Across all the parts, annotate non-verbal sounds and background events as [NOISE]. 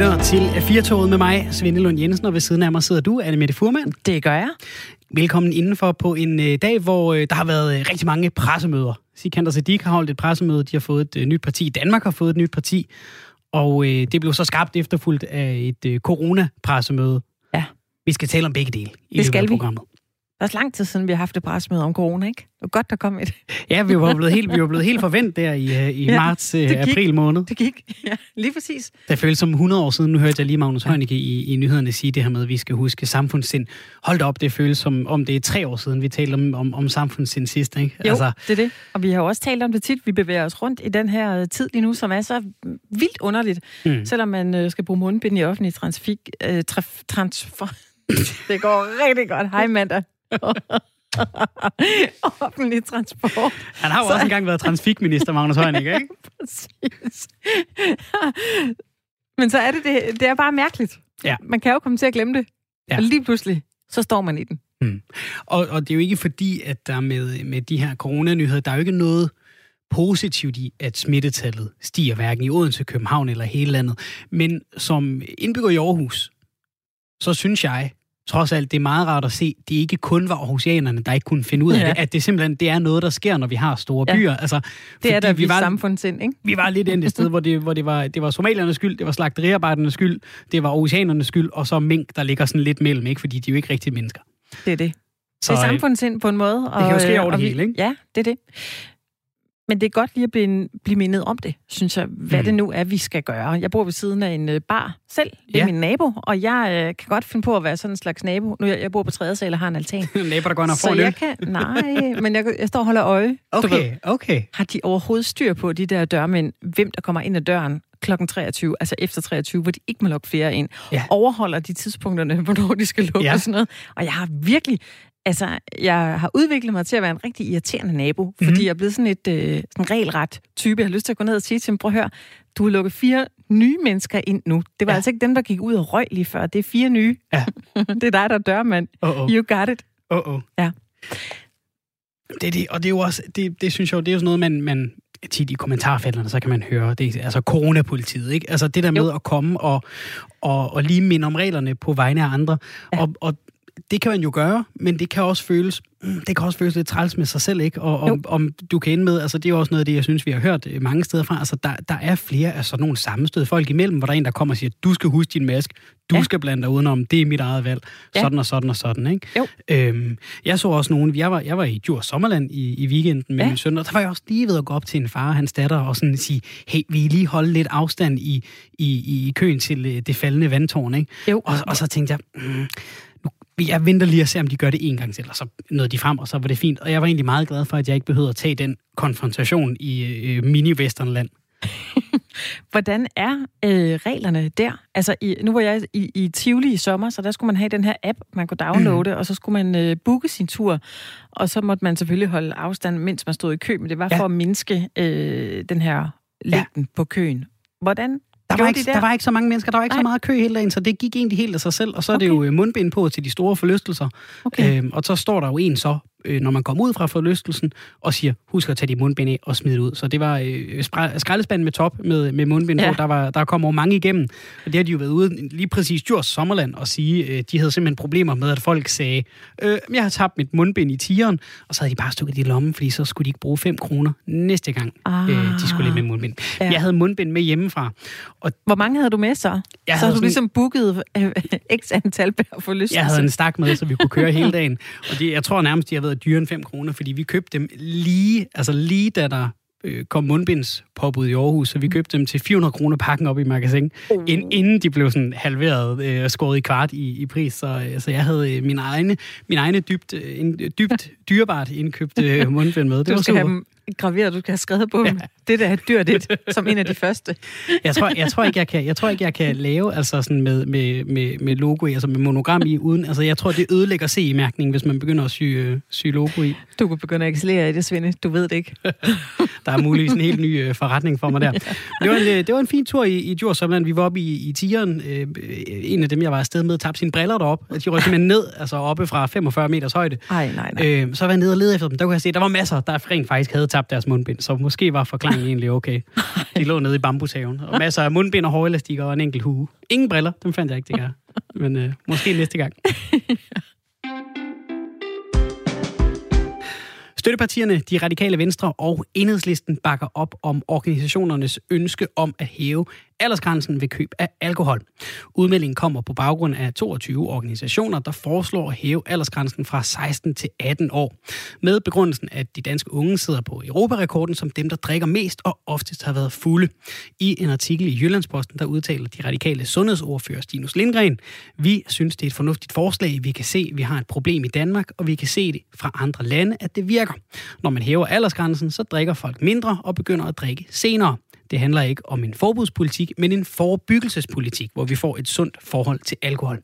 lytter til Firtoget med mig, Svende Lund Jensen, og ved siden af mig sidder du, Anne Mette Furman. Det gør jeg. Velkommen indenfor på en øh, dag, hvor øh, der har været øh, rigtig mange pressemøder. Sikander Siddiq har holdt et pressemøde, de har fået et øh, nyt parti. Danmark har fået et nyt parti, og øh, det blev så skabt efterfulgt af et øh, corona-pressemøde. Ja. Vi skal tale om begge dele i Det skal vi. programmet. Det er også lang tid siden, vi har haft et pressemøde om corona, ikke? Det var godt, der kom et. Ja, vi var blevet helt, vi var blevet helt forventet der i, øh, i Ja, marts, øh, gik. april måned. Det gik. Ja, lige præcis. Det føles som 100 år siden. Nu hørte jeg lige Magnus Heunicke i, i nyhederne sige det her med, at vi skal huske samfundssind. Hold da op, det føles som om det er tre år siden, vi talte om, om, om samfundssind sidst. Ikke? Jo, altså... det er det. Og vi har også talt om det tit. Vi bevæger os rundt i den her øh, tid lige nu, som er så vildt underligt. Mm. Selvom man skal bruge mundbind i offentlig transfik, øh, traf, transfer. [LAUGHS] det går rigtig godt. Hej, Manda. [LAUGHS] offentlig transport. Han har jo Så- også engang været transfikminister, Magnus [LAUGHS] Heunicke, ikke? Præcis. Men så er det, det, det er bare mærkeligt. Ja. Man kan jo komme til at glemme det. Ja. Og lige pludselig, så står man i den. Og, og det er jo ikke fordi, at der med, med de her coronanyheder, der er jo ikke noget positivt i, at smittetallet stiger hverken i Odense, København eller hele landet. Men som indbygger i Aarhus, så synes jeg, trods alt, det er meget rart at se, det ikke kun var aarhusianerne, der ikke kunne finde ud af Ja. det. At det simpelthen det er noget, der sker, når vi har store Ja. byer. Altså, Det er der vi var, samfundssind, ikke? vi var lidt endt et sted, hvor, det, hvor det, var, det var somaliernes skyld, det var slagteriarbejdernes skyld, det var aarhusianernes skyld, og så mink, der ligger sådan lidt mellem, ikke? fordi de er jo ikke rigtige mennesker. Det er det. Så, det er øh, samfundssind på en måde. Og, kan jo ske øh, over det og hele, ikke? Ja, det er det. Men det er godt lige at blive, blive mindet om det, synes jeg, hvad Mm. det nu er, vi skal gøre. Jeg bor ved siden af en øh, bar selv. Det er Ja. min nabo, og jeg øh, kan godt finde på at være sådan en slags nabo. Nu jeg, jeg bor på tredje sal og har en altan. [LAUGHS] Naboer, der går ind og får så jeg kan... Nej, men jeg, jeg står og holder øje. [LAUGHS] Okay, okay. har de overhovedet styr på de der dørmænd, hvem der kommer ind ad døren klokken 23, altså efter 23, hvor de ikke må lukke flere ind. Ja. Overholder de tidspunkterne, [LAUGHS] hvornår de skal lukke ja. og sådan noget. Og jeg har virkelig, altså, jeg har udviklet mig til at være en rigtig irriterende nabo, fordi Mhm. mm. jeg er blevet sådan et øh, sådan regelret type. Jeg har lyst til at gå ned og sige til dem, prøv at høre, du har lukket fire nye mennesker ind nu. Det var Ja. ja. altså ikke dem, der gik ud og røg lige før. Det er fire nye. Ja. [LAUGHS] det er dig, der er dørmand. Oh, oh. You got it. oh, oh. Ja. Det, er det, og det er jo også, det, det synes jeg jo, det er jo sådan noget, man, man tit i kommentarfelterne, så kan man høre, det er altså coronapolitiet, ikke? Altså det der med Jo. at komme og, og, og lige minde om reglerne på vegne af andre. Ja. Og, og det kan man jo gøre, men det kan også føles, mm, det kan også føles lidt træls med sig selv, ikke? Og om, Jo. om du kan ende med, altså det er jo også noget af det, jeg synes, vi har hørt øh, mange steder fra, altså der, der er flere af sådan nogle sammenstød folk imellem, hvor der er en, der kommer og siger, du skal huske din mask, du Ja. skal blande dig udenom, det er mit eget valg, Ja. sådan og sådan og sådan, ikke? Jo. Øhm, jeg så også nogen, jeg var, jeg var i Djurs Sommerland i, i weekenden med Ja. min søn, og der var jeg også lige ved at gå op til en far og hans datter og sådan sige, hey, vi lige holde lidt afstand i, i, i køen til øh, det faldende vandtårn, ikke? Jo. Og, og så tænkte jeg, mm, jeg venter lige at se, om de gør det en gang til, og så nåede de frem, og så var det fint. Og jeg var egentlig meget glad for, at jeg ikke behøvede at tage den konfrontation i øh, mini-westernland. [LAUGHS] Hvordan er øh, reglerne der? Altså, i, nu var jeg i, i Tivoli i sommer, så der skulle man have den her app, man kunne downloade, mm. og så skulle man øh, booke sin tur, og så måtte man selvfølgelig holde afstand, mens man stod i kø, men det var Ja. for at mindske øh, den her længden på køen. Hvordan Der var, gjorde ikke, de der? der var ikke så mange mennesker, der var ikke Nej. så meget kø hele dagen, så det gik egentlig helt af sig selv. Og så er det Okay. jo øh, mundbind på til de store forlystelser. Okay. Øhm, og så står der jo en så, øh, når man kommer ud fra forlystelsen, og siger, husk at tage de mundbind af og smide det ud. Så det var øh, skraldespanden med top med, med mundbind Ja. på. Der, var, der kommer jo mange igennem. Og det har de jo været ude lige præcis Djurs Sommerland og sige, øh, de havde simpelthen problemer med, at folk sagde, øh, jeg har tabt mit mundbind i tieren, og så havde de bare stukket det i lommen, fordi så skulle de ikke bruge 5 kroner næste gang, Ah. øh, de skulle lidt med mundbind. Ja. Jeg havde mundbind med hjemmefra, og Hvor mange havde du med så? Jeg så havde havde du sådan- ligesom booket øh, [LAUGHS] x antal per forlystelse. Jeg havde en stak med, så vi kunne køre hele dagen. Og det, jeg tror nærmest, de har været dyre end 5 kroner, fordi vi købte dem lige, altså lige da der øh, kom mundbinds påbud i Aarhus, så vi købte dem til 400 kroner pakken op i magasin, ind, inden de blev sådan halveret øh, og skåret i kvart i, i pris. Så, øh, så jeg havde øh, min egne, min egne dybt, øh, dybt dyrebart indkøbte øh, mundbind med. Det du var skal super. have dem graveret, du skal have skrevet på dem. Det der er dyrt et, som en af de første. [LAUGHS] Jeg tror, jeg tror ikke, jeg kan, jeg tror ikke, jeg kan lave altså sådan med, med, med, med logo i, altså med monogram i, uden, altså jeg tror, det ødelægger CE-mærkningen, hvis man begynder at sy, øh, sy logo i. Du kunne begynde at excellere i det, Svende. Du ved det ikke. [LAUGHS] Der er muligvis en helt ny øh, forretning for mig der. [LAUGHS] Det var en, øh, det var en fin tur i, i Djurs Sommerland. Vi var oppe i, i Tigeren. Øh, en af dem, jeg var afsted med, tabte sine briller derop. De røg simpelthen ned, altså oppe fra 45 meters højde. Ej, nej, nej. Øh, så var jeg nede og lede efter dem. Der kunne jeg se, der var masser, der rent faktisk havde tabt deres mundbind, så måske var forklaringen [LAUGHS] egentlig okay. De lå nede i bambushaven, og [LAUGHS] masser af mundbind og hårelastikker og en enkelt hue. Ingen briller, dem fandt jeg ikke, det gør. Men øh, måske næste gang. [LAUGHS] Støttepartierne, de radikale venstre og enhedslisten bakker op om organisationernes ønske om at hæve aldersgrænsen ved køb af alkohol. Udmeldingen kommer på baggrund af 22 organisationer, der foreslår at hæve aldersgrænsen fra 16 til 18 år. Med begrundelsen, at de danske unge sidder på Europarekorden som dem, der drikker mest og oftest har været fulde. I en artikel i Jyllandsposten, der udtaler de radikale sundhedsordfører Stinus Lindgren, vi synes, det er et fornuftigt forslag. Vi kan se, at vi har et problem i Danmark, og vi kan se det fra andre lande, at det virker. Når man hæver aldersgrænsen, så drikker folk mindre og begynder at drikke senere. Det handler ikke om en forbudspolitik, men en forebyggelsespolitik, hvor vi får et sundt forhold til alkohol.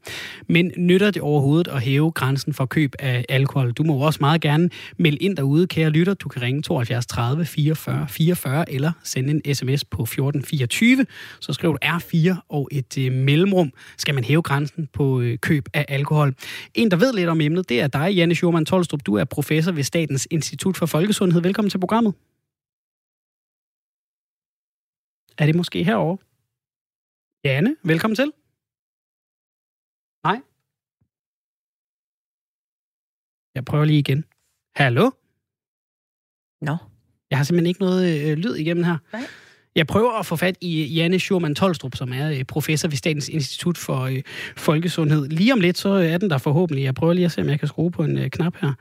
Men nytter det overhovedet at hæve grænsen for køb af alkohol? Du må også meget gerne melde ind derude, kære lytter. Du kan ringe 72 30 44 44 eller sende en sms på 1424. Så skriv du R4 og et øh, mellemrum. Skal man hæve grænsen på øh, køb af alkohol? En, der ved lidt om emnet, det er dig, Janne Schurman Tolstrup. Du er professor ved Statens Institut for Folkesundhed. Velkommen til programmet. Er det måske herovre? Janne, velkommen til. Nej. Jeg prøver lige igen. Hallo? Nå. Jeg har simpelthen ikke noget øh, lyd igennem her. Nej. Jeg prøver at få fat i Janne Schurman Tolstrup, som er øh, professor ved Statens Institut for øh, Folkesundhed. Lige om lidt, så er den der forhåbentlig. Jeg prøver lige at se, om jeg kan skrue på en øh, knap her.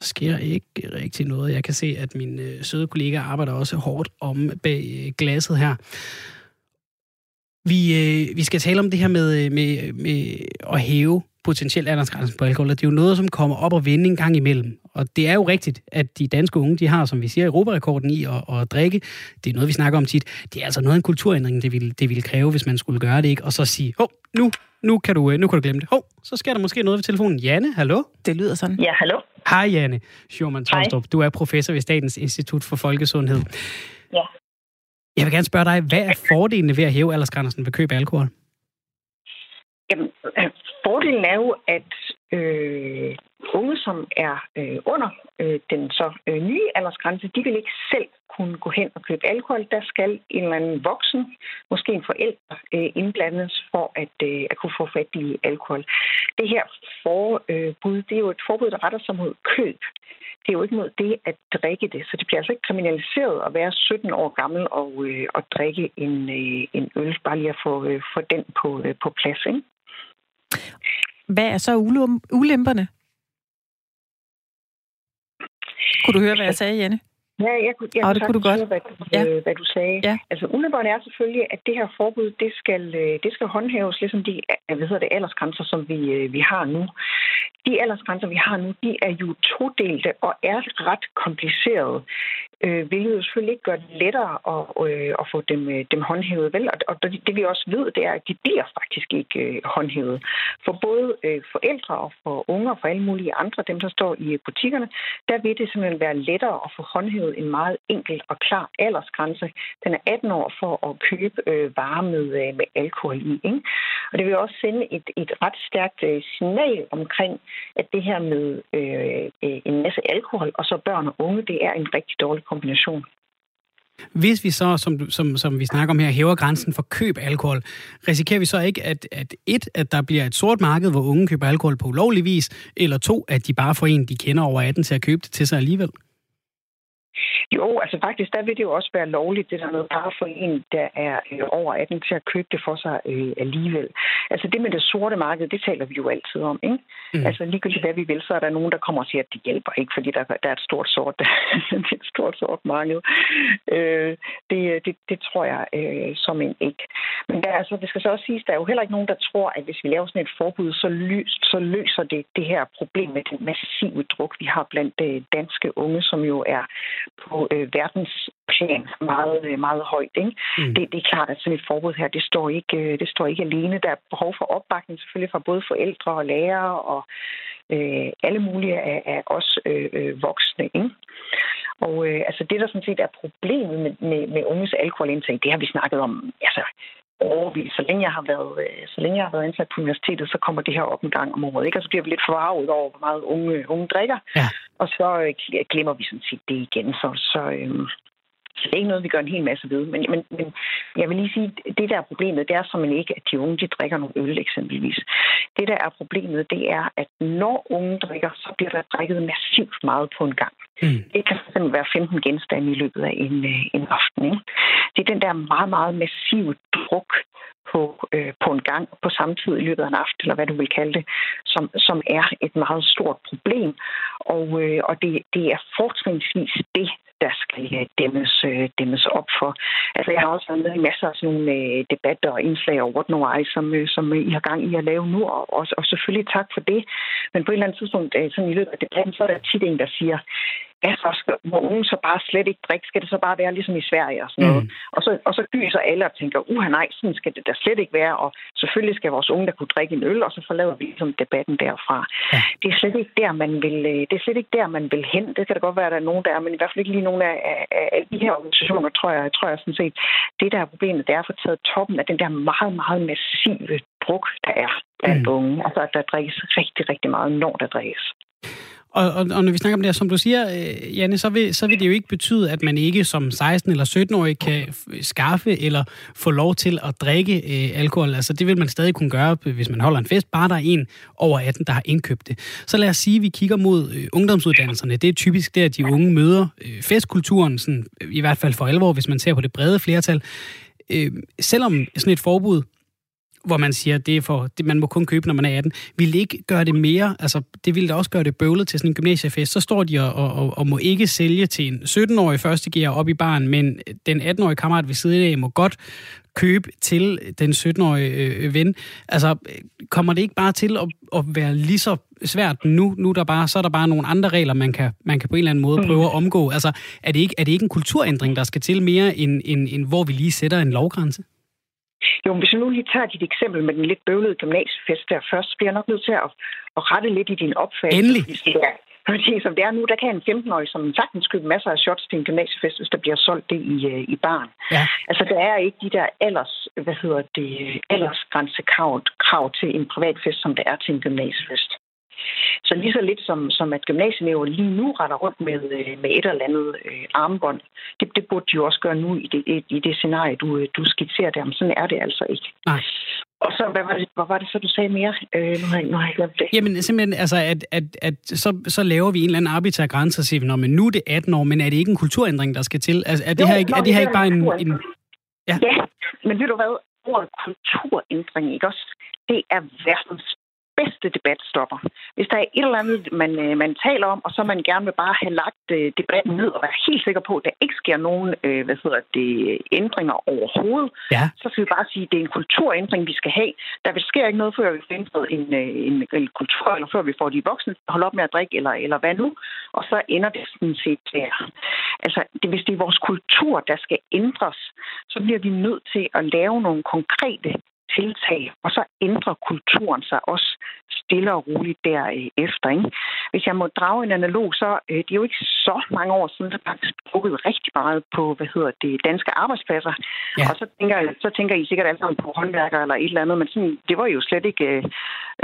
Der sker ikke rigtig noget. Jeg kan se, at min øh, søde kollega arbejder også hårdt om bag øh, glasset her. Vi, øh, vi skal tale om det her med, øh, med, med at hæve potentielt aldersgrænsen på alkohol. Det er jo noget, som kommer op og vende en gang imellem. Og det er jo rigtigt, at de danske unge, de har, som vi siger, Europarekorden i at, at drikke. Det er noget, vi snakker om tit. Det er altså noget af en kulturændring, det ville, det ville kræve, hvis man skulle gøre det, ikke? Og så sige, hov, nu, nu, kan du, øh, nu kan du glemme det. Hov, så sker der måske noget ved telefonen. Janne, hallo? Det lyder sådan. Ja, hallo. Hej, Janne Schurman Tolstrup. Du er professor ved Statens Institut for Folkesundhed. Ja. Jeg vil gerne spørge dig, hvad er fordelene ved at hæve aldersgrænsen ved køb af alkohol? Jamen, fordelen er jo, at øh, unge, som er øh, under øh, den så øh, nye aldersgrænse, de vil ikke selv kunne gå hen og købe alkohol. Der skal en eller anden voksen, måske en forælder, øh, indblandes for at, øh, at kunne få fat i alkohol. Det her forbud, øh, det er jo et forbud, der retter sig mod køb. Det er jo ikke mod det at drikke det, så det bliver altså ikke kriminaliseret at være 17 år gammel og, øh, og drikke en, øh, en øl, bare lige at få, øh, få den på, øh, på plads. Ikke? Hvad er så ulemperne? Kunne du høre, hvad jeg sagde, Janne? Ja, jeg, kunne, jeg oh, det kunne du godt. Høre, hvad, ja. øh, hvad du sagde. Ja. Altså, ulemperne er selvfølgelig, at det her forbud, det skal, øh, det skal håndhæves ligesom de hvad hedder det, aldersgrænser, som vi, øh, vi har nu. De aldersgrænser, vi har nu, de er jo todelte og er ret komplicerede øh, hvilket jo selvfølgelig ikke gør det lettere at, øh, at få dem, øh, dem håndhævet. Vel? Og, og det det vi også ved, det er, at de bliver faktisk ikke øh, håndhævet. For både øh, forældre og for unge og for alle mulige andre, dem der står i butikkerne, der vil det simpelthen være lettere at få håndhævet en meget enkel og klar aldersgrænse. Den er 18 år for at købe øh, varer med, øh, med alkohol i. Ikke? Og det vil også sende et, et ret stærkt øh, signal omkring, at det her med øh, øh en masse alkohol og så børn og unge, det er en rigtig dårlig kombination. Hvis vi så, som, som, som vi snakker om her, hæver grænsen for køb af alkohol, risikerer vi så ikke, at, at et, at der bliver et sort marked, hvor unge køber alkohol på ulovlig vis, eller to, at de bare får en, de kender over 18 til at købe det til sig alligevel? Jo, altså faktisk, der vil det jo også være lovligt, det der med bare for en, der er øh, over 18 til at købe det for sig øh, alligevel. Altså det med det sorte marked, det taler vi jo altid om, ikke? Mm. Altså ligegyldigt hvad vi vil, så er der nogen, der kommer og siger, at det hjælper ikke, fordi der, der er et stort sort, [LAUGHS] det er et stort sort marked. Øh, det, det, det tror jeg øh, som en ikke. Men der, altså, det skal så også siges, der er jo heller ikke nogen, der tror, at hvis vi laver sådan et forbud, så, løs, så løser det det her problem med den massive druk, vi har blandt øh, danske unge, som jo er på øh, verdensplan meget, øh, meget højt. Ikke? Mm. Det, det er klart, at sådan et forbud her, det står, ikke, øh, det står ikke alene. Der er behov for opbakning selvfølgelig fra både forældre og lærere og øh, alle mulige af, af os øh, øh, voksne. Ikke? Og øh, altså det, der sådan set er problemet med, med, med unges alkoholindtag, det har vi snakket om altså, overvis. Så længe jeg har været, øh, så længe jeg har været ansat på universitetet, så kommer det her op en gang om året. Ikke? Og så bliver vi lidt forarvet over, hvor meget unge, unge drikker. Ja. Og så øh, glemmer vi sådan set det igen. Så, så, øh, så det er ikke noget, vi gør en hel masse ved. Men, men, men jeg vil lige sige, det der er problemet, det er som ikke, at de unge de drikker nogle øl eksempelvis. Det der er problemet, det er, at når unge drikker, så bliver der drikket massivt meget på en gang. Mm. Det kan fx være 15 genstande i løbet af en, øh, en aften. Ikke? Det er den der meget, meget massive druk samtidig i løbet af en aften, eller hvad du vil kalde det, som, som er et meget stort problem. Og, øh, og det, det er fortrinsvis det, der skal øh, dæmmes, øh, dæmmes op for. Altså, jeg har også været med i masser af sådan nogle øh, debatter og indslag over What No I, som, øh, som I har gang i at lave nu, og, og, og selvfølgelig tak for det. Men på et eller andet tidspunkt, øh, sådan i løbet af debatten, så er der tit en, der siger, ja, så skal, unge så bare slet ikke drikke? Skal det så bare være ligesom i Sverige og sådan noget? Mm. Og, så, og så gyser alle og tænker, uha nej, sådan skal det da slet ikke være, og selvfølgelig skal vores unge der kunne drikke en øl, og så forlader vi ligesom debatten derfra. Ja. Det er slet ikke der, man vil, øh, det er slet ikke der, man vil hen. Det kan da godt være, at der er nogen der men i hvert fald ikke lige nogen af, af, af de her organisationer, tror jeg, tror jeg sådan set. Det, der er problemet, det er at få taget toppen af den der meget, meget massive druk, der er blandt mm. unge. Altså, at der drikkes rigtig, rigtig meget, når der drikkes. Og, og, og når vi snakker om det her, som du siger, øh, Janne, så vil, så vil det jo ikke betyde, at man ikke som 16- eller 17-årig kan skaffe eller få lov til at drikke øh, alkohol. Altså det vil man stadig kunne gøre, hvis man holder en fest, bare der er en over 18, der har indkøbt det. Så lad os sige, at vi kigger mod øh, ungdomsuddannelserne. Det er typisk der, at de unge møder øh, festkulturen, sådan, øh, i hvert fald for alvor, hvis man ser på det brede flertal. Øh, selvom sådan et forbud hvor man siger, det er for, det, man må kun købe, når man er 18, vil ikke gøre det mere, altså det ville da også gøre det bøvlet til sådan en gymnasiefest, så står de og, og, og må ikke sælge til en 17-årig første gear op i baren, men den 18-årige kammerat ved siden af må godt købe til den 17-årige øh, ven. Altså, kommer det ikke bare til at, at være lige så svært nu? Nu der bare, så er der bare nogle andre regler, man kan, man kan på en eller anden måde mm. prøve at omgå. Altså, er det ikke, er det ikke en kulturændring, der skal til mere, end, end, end hvor vi lige sætter en lovgrænse? Jo, hvis vi nu lige tager dit eksempel med den lidt bøvlede gymnasiefest der først, så bliver jeg nok nødt til at, at rette lidt i din opfattelse. Endelig. Fordi som det er nu, der kan en 15-årig som sagtens købe masser af shots til en gymnasiefest, hvis der bliver solgt det i, øh, i barn. Ja. Altså, der er ikke de der alders, hvad hedder det, aldersgrænsekrav krav til en privatfest, som der er til en gymnasiefest. Så lige så lidt som, som at gymnasieelever lige nu retter rundt med, øh, med et eller andet øh, armbånd, det, det burde de jo også gøre nu i det, i det scenarie, du, øh, du skitserer der. Men sådan er det altså ikke. Nej. Og så, hvad var, det, hvad var det så, du sagde mere? Øh, nu, har jeg, nu har jeg glemt det. Jamen simpelthen, altså, at, at, at så, så laver vi en eller anden arbitrære grænse og siger, men nu er det 18 år, men er det ikke en kulturændring, der skal til? Altså, er det jo, her ikke, er det her ikke bare en... en ja. ja, men ved du hvad? Ordet kulturændring, ikke også? Det er verdens bedste debatstopper. Hvis der er et eller andet, man, øh, man taler om, og så man gerne vil bare have lagt øh, debatten ned og være helt sikker på, at der ikke sker nogen øh, hvad hedder det, ændringer overhovedet, ja. så skal vi bare sige, at det er en kulturændring, vi skal have. Der vil ske ikke noget, før vi får indført en, en, en kultur, eller før vi får de voksne holde op med at drikke, eller, eller hvad nu, og så ender det sådan set der. Altså, det, hvis det er vores kultur, der skal ændres, så bliver vi nødt til at lave nogle konkrete tiltag, og så ændrer kulturen sig også stille og roligt derefter. Ikke? Hvis jeg må drage en analog, så øh, det er jo ikke så mange år siden, der faktisk brugt rigtig meget på, hvad hedder det, danske arbejdspladser. Ja. Og så tænker, så tænker I sikkert alle sammen på håndværker eller et eller andet, men sådan, det var jo slet ikke... Øh,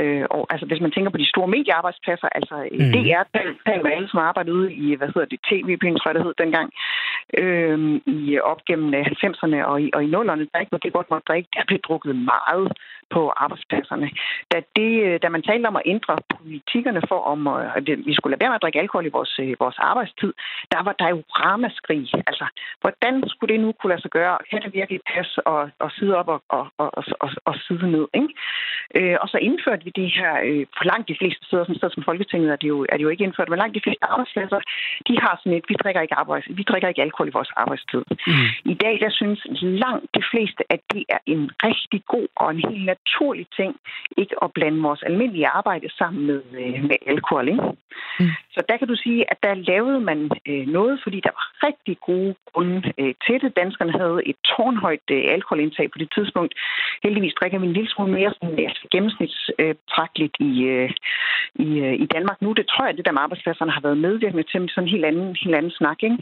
øh, og, altså, hvis man tænker på de store mediearbejdspladser, altså mm. DR, tal med alle, som arbejdede ude i, hvad hedder det, tv-penge, tror jeg, det hed dengang, øh, i op gennem øh, 90'erne og i, og i 0'erne, der ikke var det godt måtte drikke, der blev drukket meget på arbejdspladserne. Da, det, øh, da man talte om at ændre politikkerne for, om øh, at vi skulle lade være med at drikke alkohol i vores, vores arbejdstid, der var der jo ramaskrig. Altså, hvordan skulle det nu kunne lade sig gøre? Kan det virkelig passe og, og sidde op og, og, og, og, og sidde ned? Ikke? Øh, og så indførte vi det her, øh, for langt de fleste steder, som steder som Folketinget er det, jo, er det jo ikke indført, men langt de fleste arbejdspladser, de har sådan et, vi drikker ikke, arbejds, vi drikker ikke alkohol i vores arbejdstid. Mm. I dag, der synes langt de fleste, at det er en rigtig god og en helt naturlig ting, ikke at blande vores almindelige arbejde sammen med, øh, med alkohol. Ikke? Mm. Så der kan du sige, at der lavede man øh, noget, fordi der var rigtig gode grunde øh, til det. Danskerne havde et tårnhøjt øh, alkoholindtag på det tidspunkt. Heldigvis drikker vi en lille smule mere sådan, altså, gennemsnitsbetragteligt i, øh, i, øh, i Danmark nu. Det tror jeg, det der med arbejdspladserne har været medvirkende til sådan en helt anden, helt anden snak. Ikke?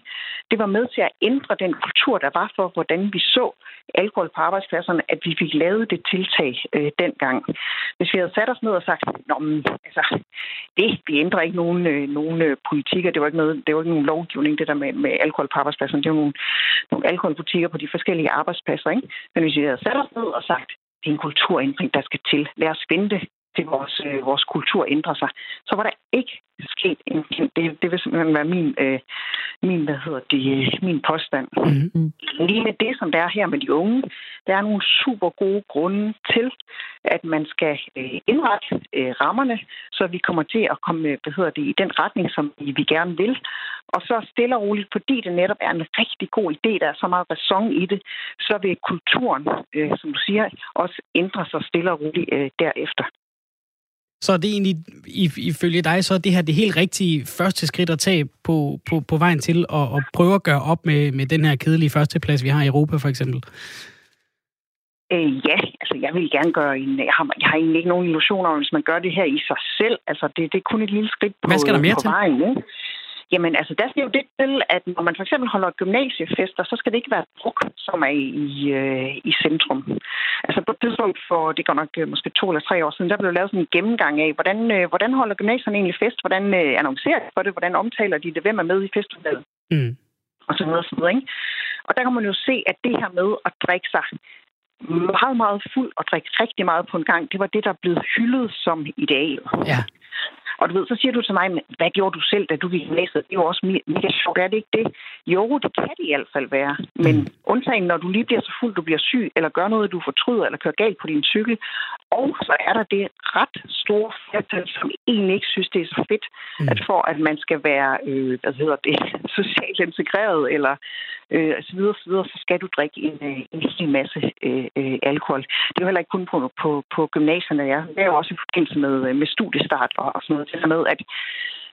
Det var med til at ændre den kultur, der var for, hvordan vi så alkohol på arbejdspladserne, at vi fik lavet det tiltag øh, dengang. Hvis vi havde sat os ned og sagt, Nå, men, altså, det, vi ændrer ikke nogen, øh, nogen øh, politikker, det var ikke, noget, det var ikke nogen lovgivning, det der med, med alkohol på arbejdspladserne, det var nogle, nogle alkoholbutikker på de forskellige arbejdspladser. Ikke? Men hvis vi havde sat os ned og sagt, det er en kulturændring, der skal til. Lad os vente til vores, øh, vores kultur ændrer sig, så var der ikke sket en det, det vil simpelthen være min, øh, min, hvad hedder det, min påstand. Mm-hmm. Lige med det, som der er her med de unge, der er nogle super gode grunde til, at man skal øh, indrette øh, rammerne, så vi kommer til at komme hvad hedder det, i den retning, som vi gerne vil. Og så stille og roligt, fordi det netop er en rigtig god idé, der er så meget ræson i det, så vil kulturen, øh, som du siger, også ændre sig stille og roligt øh, derefter. Så er det egentlig, ifølge dig, så er det her det helt rigtige første skridt at tage på, på, på vejen til at, at prøve at gøre op med, med den her kedelige førsteplads, vi har i Europa for eksempel? Øh, ja, altså jeg vil gerne gøre en... Jeg har, jeg har egentlig ikke nogen illusioner om, hvis man gør det her i sig selv. Altså det, det er kun et lille skridt på, Hvad skal der mere på til? vejen. Ikke? Jamen altså, der skal jo det til, at når man for eksempel holder gymnasiefester, så skal det ikke være druk, som er i, øh, i centrum. Altså på et tidspunkt for, det går nok øh, måske to eller tre år siden, der blev lavet sådan en gennemgang af, hvordan, øh, hvordan holder gymnasierne egentlig fest, hvordan øh, annoncerer de for det, hvordan omtaler de det, hvem er med i festivalet, mm. og så videre, så videre, ikke? Og der kan man jo se, at det her med at drikke sig meget, meget fuld og drikke rigtig meget på en gang, det var det, der blev hyldet som ideal. Ja. Og du ved, så siger du til mig, hvad gjorde du selv, da du gik i gymnasiet? Det er jo også mega sjovt, er det ikke det? Jo, det kan det i hvert fald være. Men mm. undtagen, når du lige bliver så fuld, du bliver syg, eller gør noget, du fortryder, eller kører galt på din cykel. Og så er der det ret store flertal, som egentlig ikke synes, det er så fedt, mm. at for at man skal være, øh, hvad hedder det, [LAUGHS] socialt integreret, eller øh, så videre, så videre, så skal du drikke en, øh, en hel masse øh, øh, alkohol. Det er jo heller ikke kun på, på, på gymnasierne, ja. Det er jo også i forbindelse med, øh, med studiestart og, og sådan noget det med, at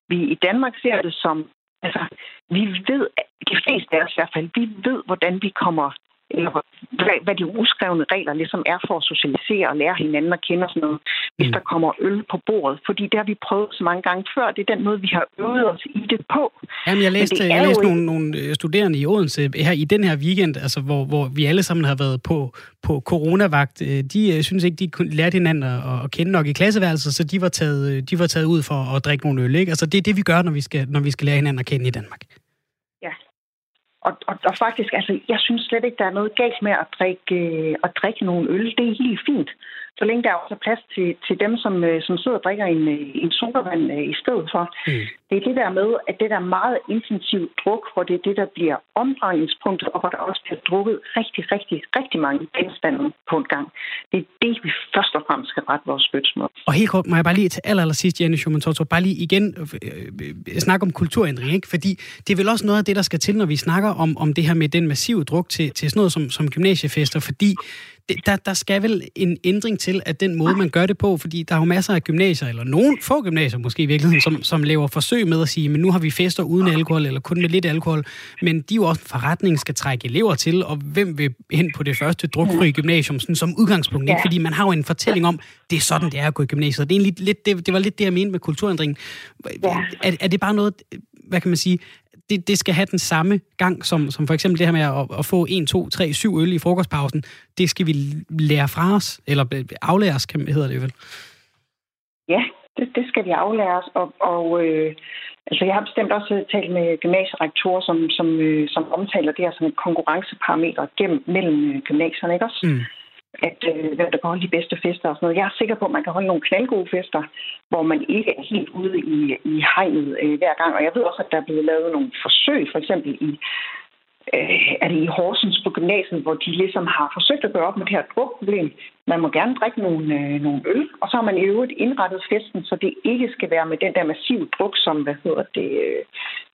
vi i Danmark ser det som, altså, vi ved, de fleste af os i hvert fald, vi ved, hvordan vi kommer eller hvad, hvad de uskrevne regler ligesom er for at socialisere og lære hinanden at kende og sådan noget, hvis mm. der kommer øl på bordet. Fordi det har vi prøvet så mange gange før. Det er den måde, vi har øvet os i det på. Jamen, jeg læste, jeg læste nogle, nogle øh, studerende i Odense her i den her weekend, altså, hvor, hvor vi alle sammen har været på, på coronavagt. Øh, de øh, synes ikke, de kunne lære hinanden at, at kende nok i klasseværelset, så de var, taget, de var taget ud for at drikke nogle øl. Ikke? Altså, det er det, vi gør, når vi skal, når vi skal lære hinanden at kende i Danmark. Og, og, og faktisk, altså, jeg synes slet ikke, der er noget galt med at drikke, øh, at drikke nogle øl. Det er helt fint så længe der er også plads til, til dem, som, øh, som sidder og drikker en, øh, en sodavand øh, i stedet for. Mm. Det er det der med, at det der meget intensiv druk, hvor det er det, der bliver omdrejningspunktet, og hvor der også bliver drukket rigtig, rigtig, rigtig mange genstande på en gang. Det er det, vi først og fremmest skal rette vores mod. Og helt kort, må jeg bare lige til aller, aller sidst, Janne Schumann bare lige igen øh, øh, snakke om kulturændring, ikke? Fordi det er vel også noget af det, der skal til, når vi snakker om, om det her med den massive druk til, til sådan noget som, som gymnasiefester, fordi der, der skal vel en ændring til, at den måde, man gør det på, fordi der er jo masser af gymnasier, eller nogen få gymnasier måske i virkeligheden, som, som laver forsøg med at sige, men nu har vi fester uden alkohol, eller kun med lidt alkohol, men de er jo også en forretning, skal trække elever til, og hvem vil hen på det første drukfri gymnasium, sådan som udgangspunkt, ikke? fordi man har jo en fortælling om, det er sådan, det er at gå i gymnasiet. Det, er lidt, lidt, det, det var lidt det, jeg mente med kulturændringen. Er, er det bare noget, hvad kan man sige, det, det skal have den samme gang, som, som for eksempel det her med at, at få 1, 2, 3, 7 øl i frokostpausen. Det skal vi lære fra os, eller aflæres, kan, hedder det vel? Ja, det, det skal vi aflæres, og, og øh, altså jeg har bestemt også talt med gymnasierektorer, som, som, øh, som omtaler det her som et konkurrenceparameter gennem mellem øh, gymnasierne, ikke også? Mm at øh, hvem der kan holde de bedste fester og sådan noget. Jeg er sikker på, at man kan holde nogle knaldgode fester, hvor man ikke er helt ude i, i hegnet øh, hver gang. Og jeg ved også, at der er blevet lavet nogle forsøg, for eksempel i øh, er det i Horsens på gymnasiet, hvor de ligesom har forsøgt at gøre op med det her drukproblem. Man må gerne drikke nogle, øh, nogle øl, og så har man i øvrigt indrettet festen, så det ikke skal være med den der massive druk, som hvad hedder det, øh,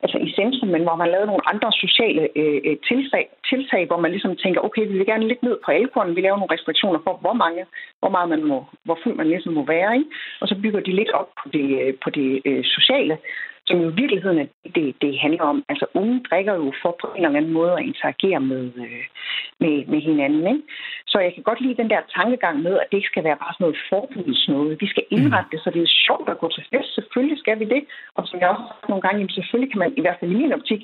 altså i centrum, men hvor man lavede nogle andre sociale øh, øh, tiltag, tiltag, hvor man ligesom tænker, okay, vi vil gerne lidt ned på alkoholen, vi laver nogle restriktioner for, hvor mange, hvor meget man må, hvor fuld man ligesom må være, ikke? og så bygger de lidt op på det, øh, på det øh, sociale, som i virkeligheden er det, det handler om. Altså unge drikker jo for på en eller anden måde at interagere med, øh, med, med hinanden. Ikke? Så jeg kan godt lide den der tankegang med, at det ikke skal være bare sådan noget forbudsnået. Vi skal indrette det, så det er sjovt at gå til fest. Selvfølgelig skal vi det. Og som jeg også har sagt nogle gange, jamen selvfølgelig kan man, i hvert fald i min optik,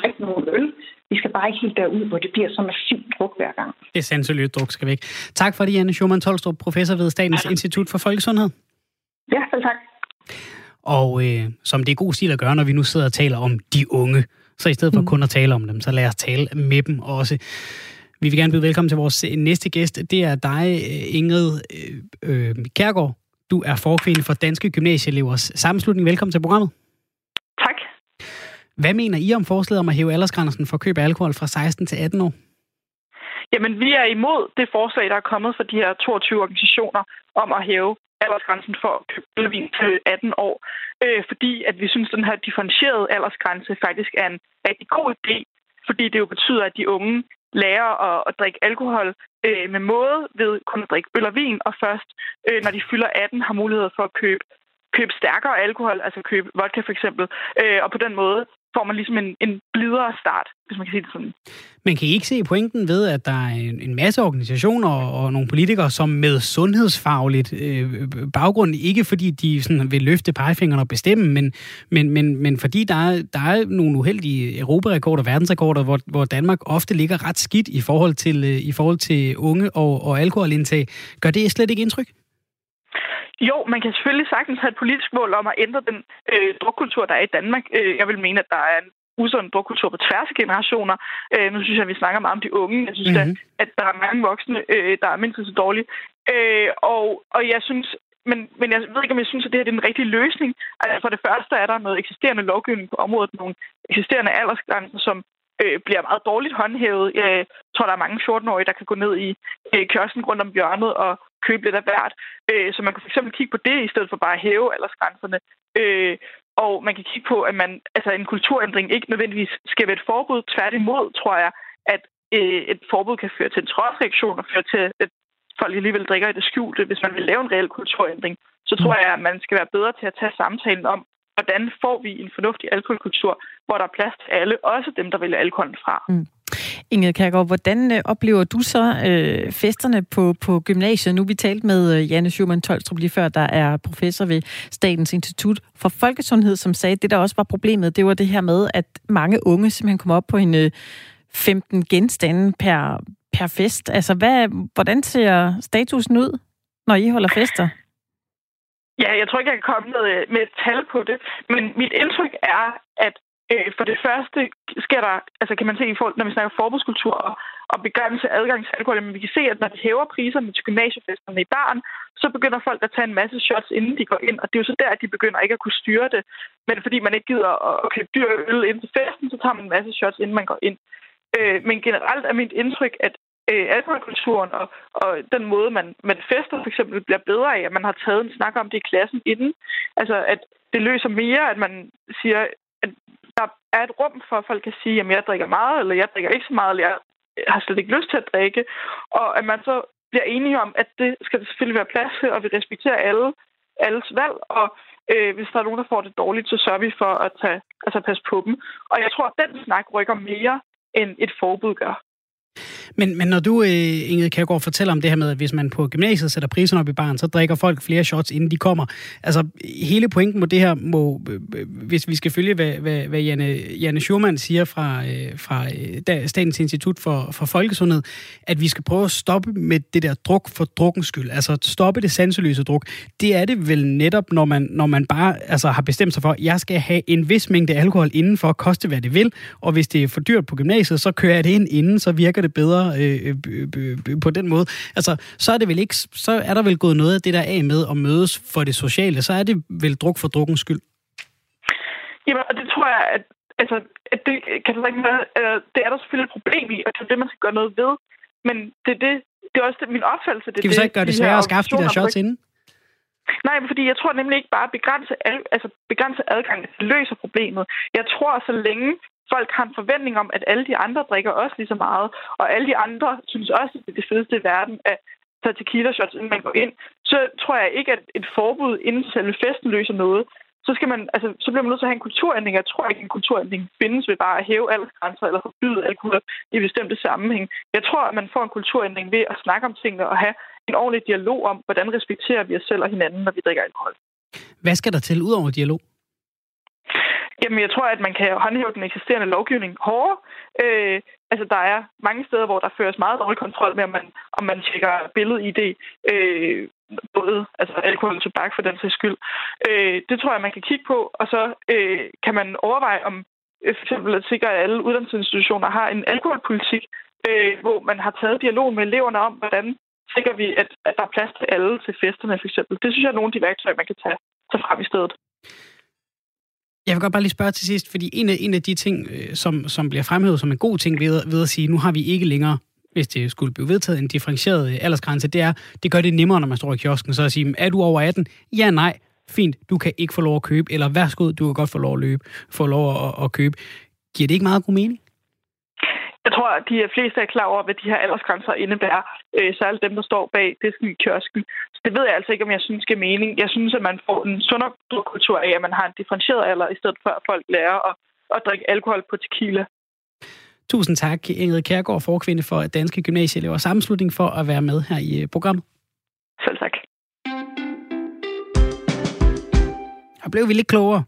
drikke nogle øl. Vi skal bare ikke helt derud, hvor det bliver så massivt druk hver gang. Det er sandsynligt, druk skal væk. Tak for det, Janne Schumann Tolstrup, professor ved Statens ja. Institut for Folkesundhed. Ja, selv tak. Og øh, som det er god stil at gøre, når vi nu sidder og taler om de unge, så i stedet for mm. kun at tale om dem, så lad os tale med dem også. Vi vil gerne byde velkommen til vores næste gæst. Det er dig, Ingrid øh, øh, Kærgaard. Du er forkvinde for Danske Gymnasieelevers Sammenslutning. Velkommen til programmet. Tak. Hvad mener I om forslaget om at hæve aldersgrænsen for køb af alkohol fra 16 til 18 år? Jamen, vi er imod det forslag, der er kommet fra de her 22 organisationer om at hæve aldersgrænsen for at købe ølvin til 18 år, øh, fordi at vi synes, at den her differentierede aldersgrænse faktisk er en rigtig god idé, fordi det jo betyder, at de unge lærer at, at drikke alkohol øh, med måde ved kun at drikke øl og vin, og først, øh, når de fylder 18, har mulighed for at købe, købe stærkere alkohol, altså købe vodka for eksempel, øh, og på den måde får man ligesom en, en blidere start, hvis man kan sige det sådan. Men kan I ikke se pointen ved, at der er en, en masse organisationer og, og nogle politikere, som med sundhedsfagligt øh, baggrund, ikke fordi de sådan vil løfte pegefingeren og bestemme, men, men, men, men fordi der er, der er nogle uheldige europarekorder verdensrekorder, hvor, hvor Danmark ofte ligger ret skidt i forhold til, øh, i forhold til unge og, og alkoholindtag. Gør det slet ikke indtryk? Jo, man kan selvfølgelig sagtens have et politisk mål om at ændre den øh, drukkultur, der er i Danmark. Øh, jeg vil mene, at der er en usund drukkultur på tværs af generationer. Øh, nu synes jeg, at vi snakker meget om de unge. Jeg synes, mm-hmm. at, at der er mange voksne, øh, der er mindst så dårlige. Øh, og, og jeg synes, men, men jeg ved ikke, om jeg synes, at det her er den rigtige løsning. Altså for det første er der noget eksisterende lovgivning på området, nogle eksisterende aldersgrænser, som øh, bliver meget dårligt håndhævet. Jeg tror, der er mange 14-årige, der kan gå ned i øh, kiosken rundt om hjørnet og købe lidt af hvert. Øh, så man kan fx kigge på det, i stedet for bare at hæve aldersgrænserne. Øh, og man kan kigge på, at man, altså en kulturændring ikke nødvendigvis skal være et forbud. Tværtimod tror jeg, at øh, et forbud kan føre til en trådsreaktion og føre til, at folk alligevel drikker i det skjulte. Hvis man vil lave en reel kulturændring, så tror jeg, at man skal være bedre til at tage samtalen om, hvordan får vi en fornuftig alkoholkultur, hvor der er plads til alle, også dem, der vælger alkoholen fra. Mm. Inge Kærgaard, hvordan øh, oplever du så øh, festerne på, på gymnasiet? Nu vi talt med øh, Janne Schumann Tolstrup lige før, der er professor ved Statens Institut for Folkesundhed, som sagde, at det der også var problemet, det var det her med, at mange unge simpelthen kom op på en øh, 15 genstande per, per fest. Altså, hvad, hvordan ser statusen ud, når I holder fester? Ja, jeg tror ikke, jeg kan komme med, øh, med et tal på det, men mit indtryk er, at øh, for det første sker der, altså kan man se i forhold, når vi snakker forbudskultur og, og begrænse adgang til alkohol, men vi kan se, at når vi hæver priserne til gymnasiefesterne i barn, så begynder folk at tage en masse shots, inden de går ind, og det er jo så der, at de begynder ikke at kunne styre det. Men fordi man ikke gider at købe dyr øl ind til festen, så tager man en masse shots, inden man går ind. Øh, men generelt er mit indtryk, at øh, alkoholkulturen og, og den måde, man, man fester for eksempel, bliver bedre af, at man har taget en snak om det i klassen inden. Altså, at det løser mere, at man siger, at der er et rum for, at folk kan sige, at jeg drikker meget, eller jeg drikker ikke så meget, eller jeg har slet ikke lyst til at drikke. Og at man så bliver enige om, at det skal der selvfølgelig være plads til, og vi respekterer alle, alles valg, og øh, hvis der er nogen, der får det dårligt, så sørger vi for at tage, altså passe på dem. Og jeg tror, at den snak rykker mere, end et forbud gør. Men, men når du, øh, Ingrid Kærgaard, fortæller om det her med, at hvis man på gymnasiet sætter priserne op i baren, så drikker folk flere shots, inden de kommer. Altså, hele pointen med det her må, øh, øh, hvis vi skal følge, hvad, hvad, hvad Janne, Janne Schurman siger fra, fra Statens Institut for, for Folkesundhed, at vi skal prøve at stoppe med det der druk for drukkens skyld. Altså, stoppe det sanseløse druk. Det er det vel netop, når man, når man bare altså, har bestemt sig for, at jeg skal have en vis mængde alkohol inden for koste, hvad det vil, og hvis det er for dyrt på gymnasiet, så kører jeg det ind inden, så virker det bedre øh, øh, på den måde. Altså, så er det vel ikke, så er der vel gået noget af det der af med at mødes for det sociale. Så er det vel druk for drukkens skyld. Jamen, og det tror jeg, at, altså, at det kan der ikke være, øh, det er der selvfølgelig et problem i, og det er det, man skal gøre noget ved. Men det er det, det er også det, min opfattelse. Det, kan vi så ikke gøre det sværere at skaffe de der shots inden? Nej, fordi jeg tror nemlig ikke bare at begrænse, altså begrænse adgang, det løser problemet. Jeg tror, så længe folk har en forventning om, at alle de andre drikker også lige så meget, og alle de andre synes også, at det er det fedeste i verden at tage tequila shots, inden man går ind, så tror jeg ikke, at et forbud inden selve festen løser noget. Så, skal man, altså, så bliver man nødt til at have en kulturændring. Jeg tror ikke, at en kulturændring findes ved bare at hæve aldersgrænser eller forbyde alkohol i bestemte sammenhæng. Jeg tror, at man får en kulturændring ved at snakke om tingene og have en ordentlig dialog om, hvordan respekterer vi os selv og hinanden, når vi drikker alkohol. Hvad skal der til ud over dialog? Jamen, jeg tror, at man kan håndhæve den eksisterende lovgivning hårdere. Øh, altså, der er mange steder, hvor der føres meget dårlig kontrol med, om man, om man tjekker billed-ID, øh, både altså alkohol og tobak for den sags skyld. Øh, det tror jeg, man kan kigge på, og så øh, kan man overveje, om øh, for eksempel at sikre, at alle uddannelsesinstitutioner har en alkoholpolitik, øh, hvor man har taget dialog med eleverne om, hvordan sikrer vi, at, at der er plads til alle til festerne, for eksempel. Det synes jeg er nogle af de værktøjer, man kan tage, tage frem i stedet. Jeg vil godt bare lige spørge til sidst, fordi en af, en af de ting, øh, som, som bliver fremhævet som en god ting ved, ved at sige, nu har vi ikke længere, hvis det skulle blive vedtaget, en differentieret øh, aldersgrænse, det er, det gør det nemmere, når man står i kiosken, så at sige, er du over 18? Ja, nej, fint, du kan ikke få lov at købe, eller værsgo, du kan godt få lov at løbe, få lov at, at købe. Giver det ikke meget god mening? Jeg tror, at de fleste er klar over, hvad de her aldersgrænser indebærer. Øh, særligt dem, der står bag disken i kiosken. Så det ved jeg altså ikke, om jeg synes giver mening. Jeg synes, at man får en sundere kultur af, at man har en differentieret alder, i stedet for at folk lærer at, at drikke alkohol på tequila. Tusind tak, Ingrid Kærgaard, forkvinde for Danske Gymnasieelever Sammenslutning, for at være med her i øh, programmet. Selv tak. Og blev vi lidt klogere.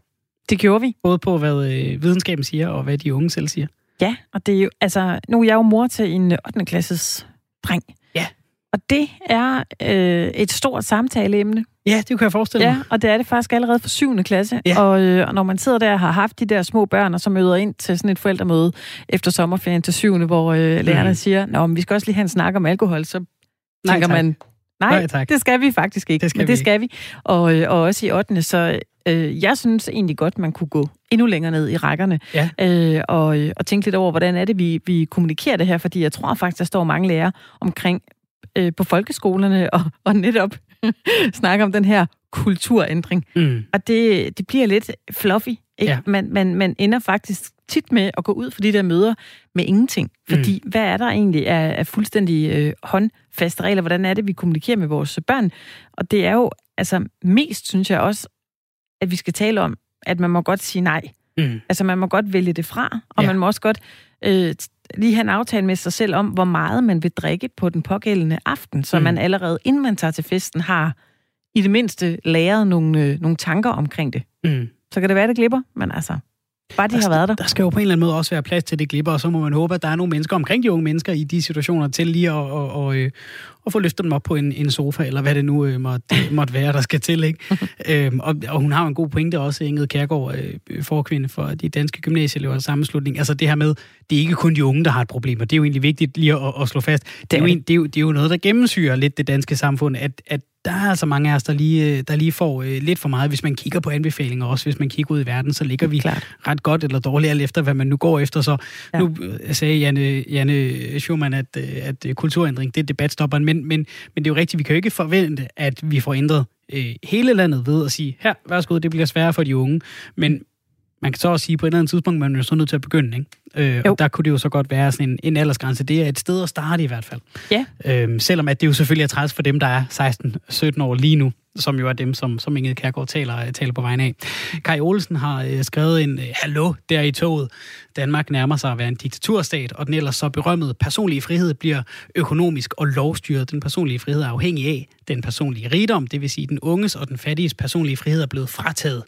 Det gjorde vi. Både på, hvad øh, videnskaben siger, og hvad de unge selv siger. Ja, og det er jo, altså, nu er jeg jo mor til en 8. klasses dreng. Ja. Og det er øh, et stort samtaleemne. Ja, det kan jeg forestille mig. Ja, og det er det faktisk allerede for 7. klasse. Ja. Og, øh, og når man sidder der og har haft de der små børn, og så møder ind til sådan et forældremøde efter sommerferien til 7. hvor øh, lærerne mm. siger, Nå, men vi skal også lige have en snak om alkohol, så Nej, tænker tak. man, nej, Nej, tak. det skal vi faktisk ikke. Det skal men vi det skal vi. Og, øh, og også i 8. Så øh, jeg synes egentlig godt, man kunne gå endnu længere ned i rækkerne Ja. øh, og, og tænke lidt over, hvordan er det, vi, vi kommunikerer det her, fordi jeg tror faktisk, der står mange lærere omkring øh, på folkeskolerne [LAUGHS] og, og netop [LAUGHS] snakke om den her kulturændring. Mm. Og det, det bliver lidt fluffy. Ikke? Ja. Man, man, man ender faktisk tit med at gå ud for de der møder med ingenting. Fordi mm. hvad er der egentlig af, af fuldstændig øh, håndfaste regler? Hvordan er det, vi kommunikerer med vores børn? Og det er jo altså mest, synes jeg også, at vi skal tale om, at man må godt sige nej. Mm. Altså man må godt vælge det fra, og Ja. man må også godt øh, lige have en aftale med sig selv om, hvor meget man vil drikke på den pågældende aften, så Mm. man allerede, inden man tager til festen, har i det mindste læret nogle, øh, nogle tanker omkring det. Mm. Så kan det være, det glipper, men altså, bare de har været der. Der skal jo på en eller anden måde også være plads til det glipper, og så må man håbe, at der er nogle mennesker omkring de unge mennesker i de situationer til lige at, og, og, øh, at få løftet dem op på en, en sofa, eller hvad det nu øh, måtte, [LAUGHS] måtte være, der skal til. Ikke? [LAUGHS] øhm, og, og hun har jo en god pointe også, Ingrid Kærgaard, øh, forkvinde for de danske gymnasieelever sammenslutning. Altså det her med, det er ikke kun de unge, der har et problem, og det er jo egentlig vigtigt lige at, at slå fast. Det, er jo en, det, er jo, det er jo noget, der gennemsyrer lidt det danske samfund, at, at der er altså mange af os, der lige, øh, der lige får øh, lidt for meget, hvis man kigger på anbefalinger, også hvis man kigger ud i verden, så ligger vi Klart. ret godt eller dårligt, alt efter hvad man nu går efter. Så ja. Nu øh, sagde Janne, Janne Schumann, at, øh, at kulturændring, det er debatstopperen, men, men, men det er jo rigtigt, vi kan jo ikke forvente, at vi får ændret øh, hele landet ved at sige, her, værsgo, det bliver sværere for de unge, men man kan så også sige, på et eller andet tidspunkt, man er jo så nødt til at begynde, ikke? Øh, Jo. og der kunne det jo så godt være sådan en, en aldersgrænse. Det er et sted at starte i hvert fald. Ja. Øhm, selvom at det jo selvfølgelig er træls for dem, der er 16-17 år lige nu, som jo er dem, som, som Inge Kærgaard taler, taler på vegne af. Kai Olsen har øh, skrevet en øh, hallo der i toget. Danmark nærmer sig at være en diktaturstat, og den ellers så berømmede personlige frihed bliver økonomisk og lovstyret. Den personlige frihed er afhængig af den personlige rigdom, det vil sige den unges og den fattiges personlige frihed er blevet frataget.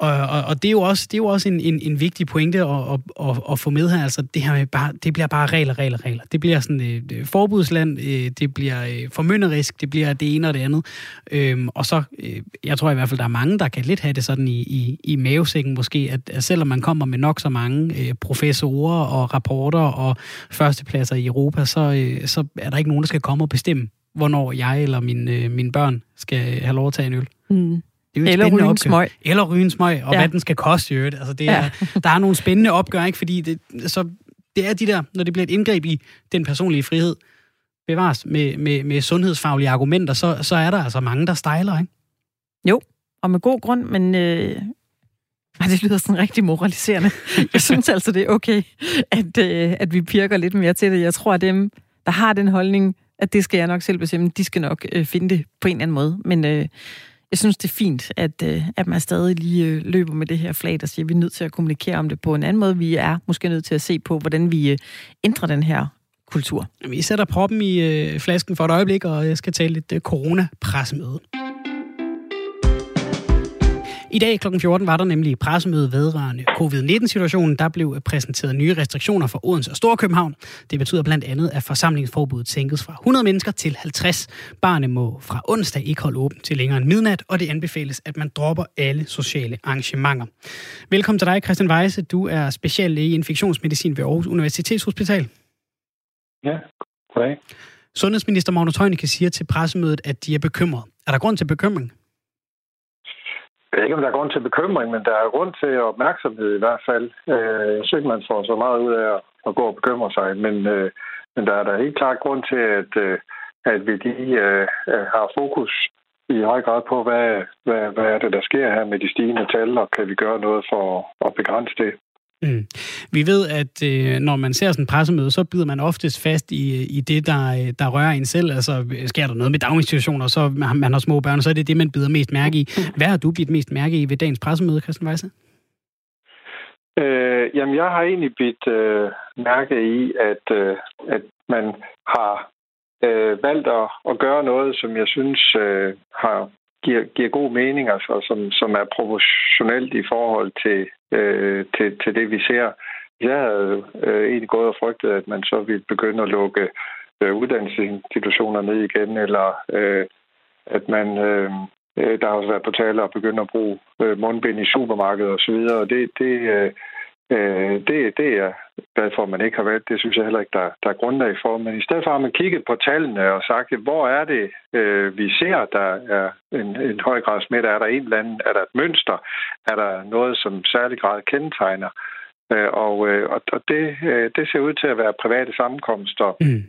Og, og, og det er jo også, det er jo også en, en, en vigtig pointe at, at, at, at få med her. Altså, det her med bare, det bliver bare regler, regler, regler. Det bliver sådan et øh, forbudsland, øh, det bliver øh, formynderisk, det bliver det ene og det andet. Øhm, og så, øh, jeg tror i hvert fald, der er mange, der kan lidt have det sådan i, i, i mavesækken måske, at, at selvom man kommer med nok så mange øh, professorer og rapporter og førstepladser i Europa, så, øh, så er der ikke nogen, der skal komme og bestemme, hvornår jeg eller mine, øh, mine børn skal have lov at tage en øl. Mm. Det er jo Eller ryge en smøg. Eller ryge en smøg, og ja. Ja. hvad den skal koste i øvrigt. Altså, det er, ja. Der er nogle spændende opgør, ikke? fordi det, så det er de der, når det bliver et indgreb i den personlige frihed, bevares med, med, med sundhedsfaglige argumenter, så, så er der altså mange, der stejler. Ikke? Jo, og med god grund, men øh, ej, [LAUGHS] det lyder sådan rigtig moraliserende. Jeg synes [LAUGHS] altså, det er okay, at, øh, at vi pirker lidt mere til det. Jeg tror, at dem, der har den holdning, at det skal jeg nok selv bestemme, de skal nok øh, finde det på en eller anden måde. Men øh, jeg synes, det er fint, at, øh, at man stadig lige øh, løber med det her flag, der siger, at vi er nødt til at kommunikere om det på en anden måde. Vi er måske nødt til at se på, hvordan vi øh, ændrer den her kultur. Vi sætter proppen i flasken for et øjeblik, og jeg skal tale lidt øh, corona-pressemøde. I dag kl. 14 var der nemlig pressemøde vedrørende covid-19-situationen. Der blev præsenteret nye restriktioner for Odense og Storkøbenhavn. Det betyder blandt andet, at forsamlingsforbuddet sænkes fra 100 mennesker til 50. Barne må fra onsdag ikke holde åbent til længere end midnat, og det anbefales, at man dropper alle sociale arrangementer. Velkommen til dig, Christian Weise. Du er speciallæge i infektionsmedicin ved Aarhus Universitetshospital. Ja, goddag. Sundhedsminister Magnus Heunicke siger til pressemødet, at de er bekymrede. Er der grund til bekymring? Jeg ved ikke, om der er grund til bekymring, men der er grund til opmærksomhed i hvert fald. Øh, jeg synes ikke, man får så meget ud af at gå og bekymre sig, men, øh, men der er der helt klart grund til, at, øh, at vi lige har fokus i høj grad på, hvad, hvad, hvad er det, der sker her med de stigende tal, og kan vi gøre noget for at begrænse det. Mm. Vi ved, at øh, når man ser sådan en pressemøde, så bider man oftest fast i, i det, der, øh, der rører en selv. Altså, sker der noget med daginstitutioner, så man, man har små børn, så er det det, man bider mest mærke i. Hvad har du bidt mest mærke i ved dagens pressemøde, Christian Weisse? Øh, jamen, jeg har egentlig bidt øh, mærke i, at, øh, at man har øh, valgt at, at gøre noget, som jeg synes øh, har giver, giver god mening, altså, som, som er proportionelt i forhold til, øh, til, til det, vi ser. Jeg havde øh, egentlig gået og frygtet, at man så ville begynde at lukke øh, uddannelsesinstitutioner ned igen, eller øh, at man... Øh, øh der har også været på tale at begynde at bruge øh, mundbind i supermarkedet osv., og det, det, øh, Øh, det, det er glad for, at man ikke har valgt. Det synes jeg heller ikke, der, der er grundlag for. Men i stedet for har man kigget på tallene og sagt, hvor er det, øh, vi ser, der er en, en høj grad smitte? Er der en eller anden? Er der et mønster? Er der noget, som særlig grad kendetegner? Øh, og øh, og det, øh, det ser ud til at være private sammenkomster. Mm.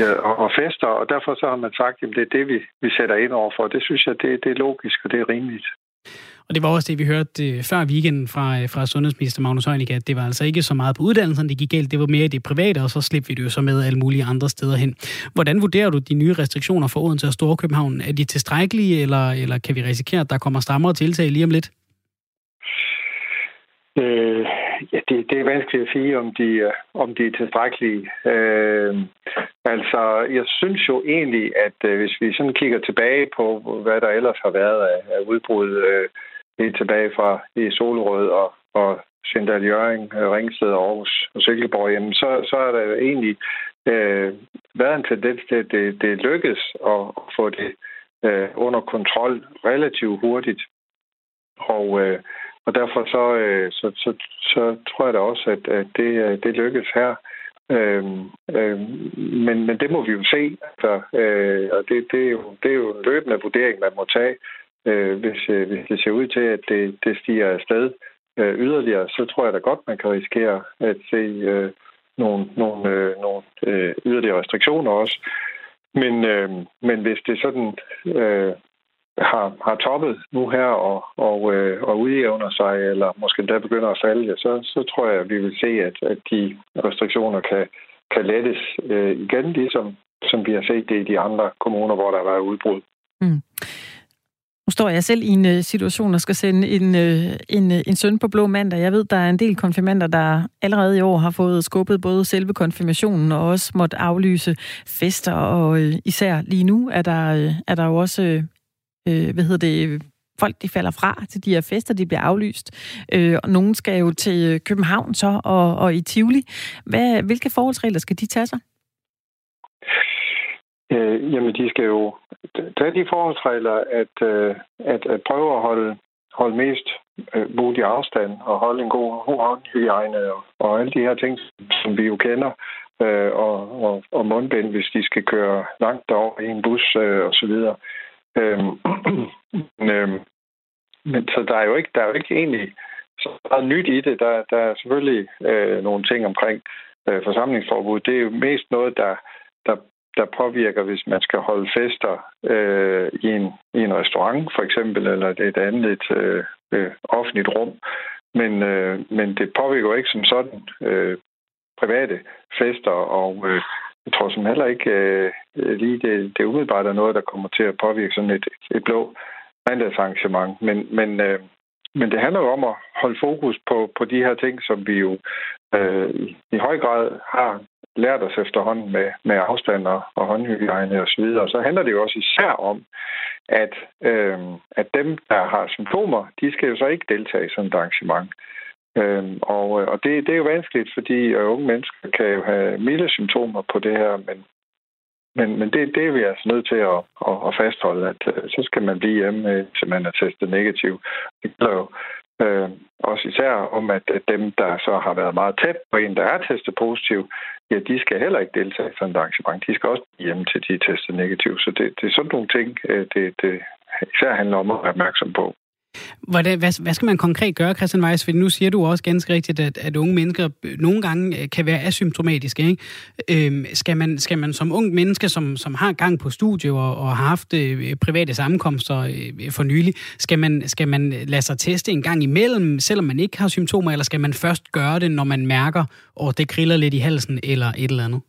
Ja, og, og fester, og derfor så har man sagt, at det er det, vi, vi sætter ind over for. Det synes jeg, det, det er logisk, og det er rimeligt. Og det var også det, vi hørte øh, før weekenden fra, øh, fra sundhedsminister Magnus Heunicke, at det var altså ikke så meget på uddannelsen, det gik galt. Det var mere i det private, og så slipper vi det jo så med alle mulige andre steder hen. Hvordan vurderer du de nye restriktioner for Odense og Storkøbenhavn? Er de tilstrækkelige, eller, eller kan vi risikere, at der kommer strammere tiltag lige om lidt? Øh, ja, det, det er vanskeligt at sige, om de, øh, om de er tilstrækkelige. Øh, altså, jeg synes jo egentlig, at hvis vi sådan kigger tilbage på, hvad der ellers har været af, af udbrud øh, helt tilbage fra i Solrød og, og Sindal Jøring, øh, Ringsted, Aarhus og Silkeborg, jamen så, så er der egentlig øh, været en tendens til, at det, det lykkedes at få det øh, under kontrol relativt hurtigt. Og, øh, og derfor så, øh, så, så, så tror jeg da også, at, at det, øh, det lykkes her. Øhm, øhm, men, men det må vi jo se. Altså, øh, og det, det, er jo, det er jo en løbende vurdering, man må tage øh, hvis, øh, hvis det ser ud til, at det, det stiger afsted øh, yderligere, så tror jeg da godt, man kan risikere at se øh, nogle, nogle, øh, nogle øh, yderligere restriktioner også. Men, øh, men hvis det sådan øh, har, har toppet nu her og, og, øh, og udjævner sig, eller måske endda begynder at falde, så, så tror jeg, at vi vil se, at, at de restriktioner kan, kan lettes øh, igen, ligesom som vi har set det i de andre kommuner, hvor der har været udbrud. Mm. Nu står jeg selv i en øh, situation, og skal sende en, øh, en, øh, en søn på blå mandag. Jeg ved, der er en del konfirmander, der allerede i år har fået skubbet både selve konfirmationen og også måtte aflyse fester. Og især lige nu er der, er der jo også, hvad hedder det, folk de falder fra til de her fester, de bliver aflyst. Og nogen skal jo til København så og, og i Tivoli. Hvad, hvilke forholdsregler skal de tage sig? Øh, jamen, de skal jo tage de forholdsregler, at, øh, at, at prøve at holde, holde mest øh, mulig afstand og holde en god håndhygiejne og, og alle de her ting, som vi jo kender, øh, og, og, og mundbind, hvis de skal køre langt over i en bus øh, og så videre. [CLEARS THROAT] Øh, øh, men så der er jo ikke, der er jo ikke egentlig så meget nyt i det. Der, der er selvfølgelig øh, nogle ting omkring øh, forsamlingsforbud. Det er jo mest noget, der, der der påvirker, hvis man skal holde fester øh, i, en, i en restaurant for eksempel, eller et andet et, øh, øh, offentligt rum. Men, øh, men det påvirker jo ikke som sådan øh, private fester, og øh, jeg tror som heller ikke øh, lige det, det umiddelbart er noget, der kommer til at påvirke sådan et, et blå mandagsarrangement. Men, men, øh, men det handler jo om at holde fokus på, på de her ting, som vi jo øh, i høj grad har lært os efterhånden med, med afstand og, og håndhygiejne og så videre. Og så handler det jo også især om, at, øh, at dem, der har symptomer, de skal jo så ikke deltage i sådan et arrangement. Øhm, og og det, det er jo vanskeligt, fordi unge mennesker kan jo have milde symptomer på det her, men, men, men det, det er vi altså nødt til at, at, at fastholde, at øh, så skal man blive hjemme, øh, til man er testet negativ. Det gælder jo øh, også især om, at dem, der så har været meget tæt på en, der er testet positiv, ja, de skal heller ikke deltage i sådan et arrangement. De skal også hjem til de er testet negativ. Så det, det er sådan nogle ting, øh, det, det især handler om at være opmærksom på. Hvordan, hvad, hvad skal man konkret gøre, Christian Weiss? For nu siger du også ganske rigtigt, at, at unge mennesker øh, nogle gange øh, kan være asymptomatiske. Ikke? Øhm, skal, man, skal man som ung menneske, som, som har gang på studie og, og har haft øh, private sammenkomster øh, øh, for nylig, skal man, skal man lade sig teste en gang imellem, selvom man ikke har symptomer, eller skal man først gøre det, når man mærker, at det kriller lidt i halsen eller et eller andet?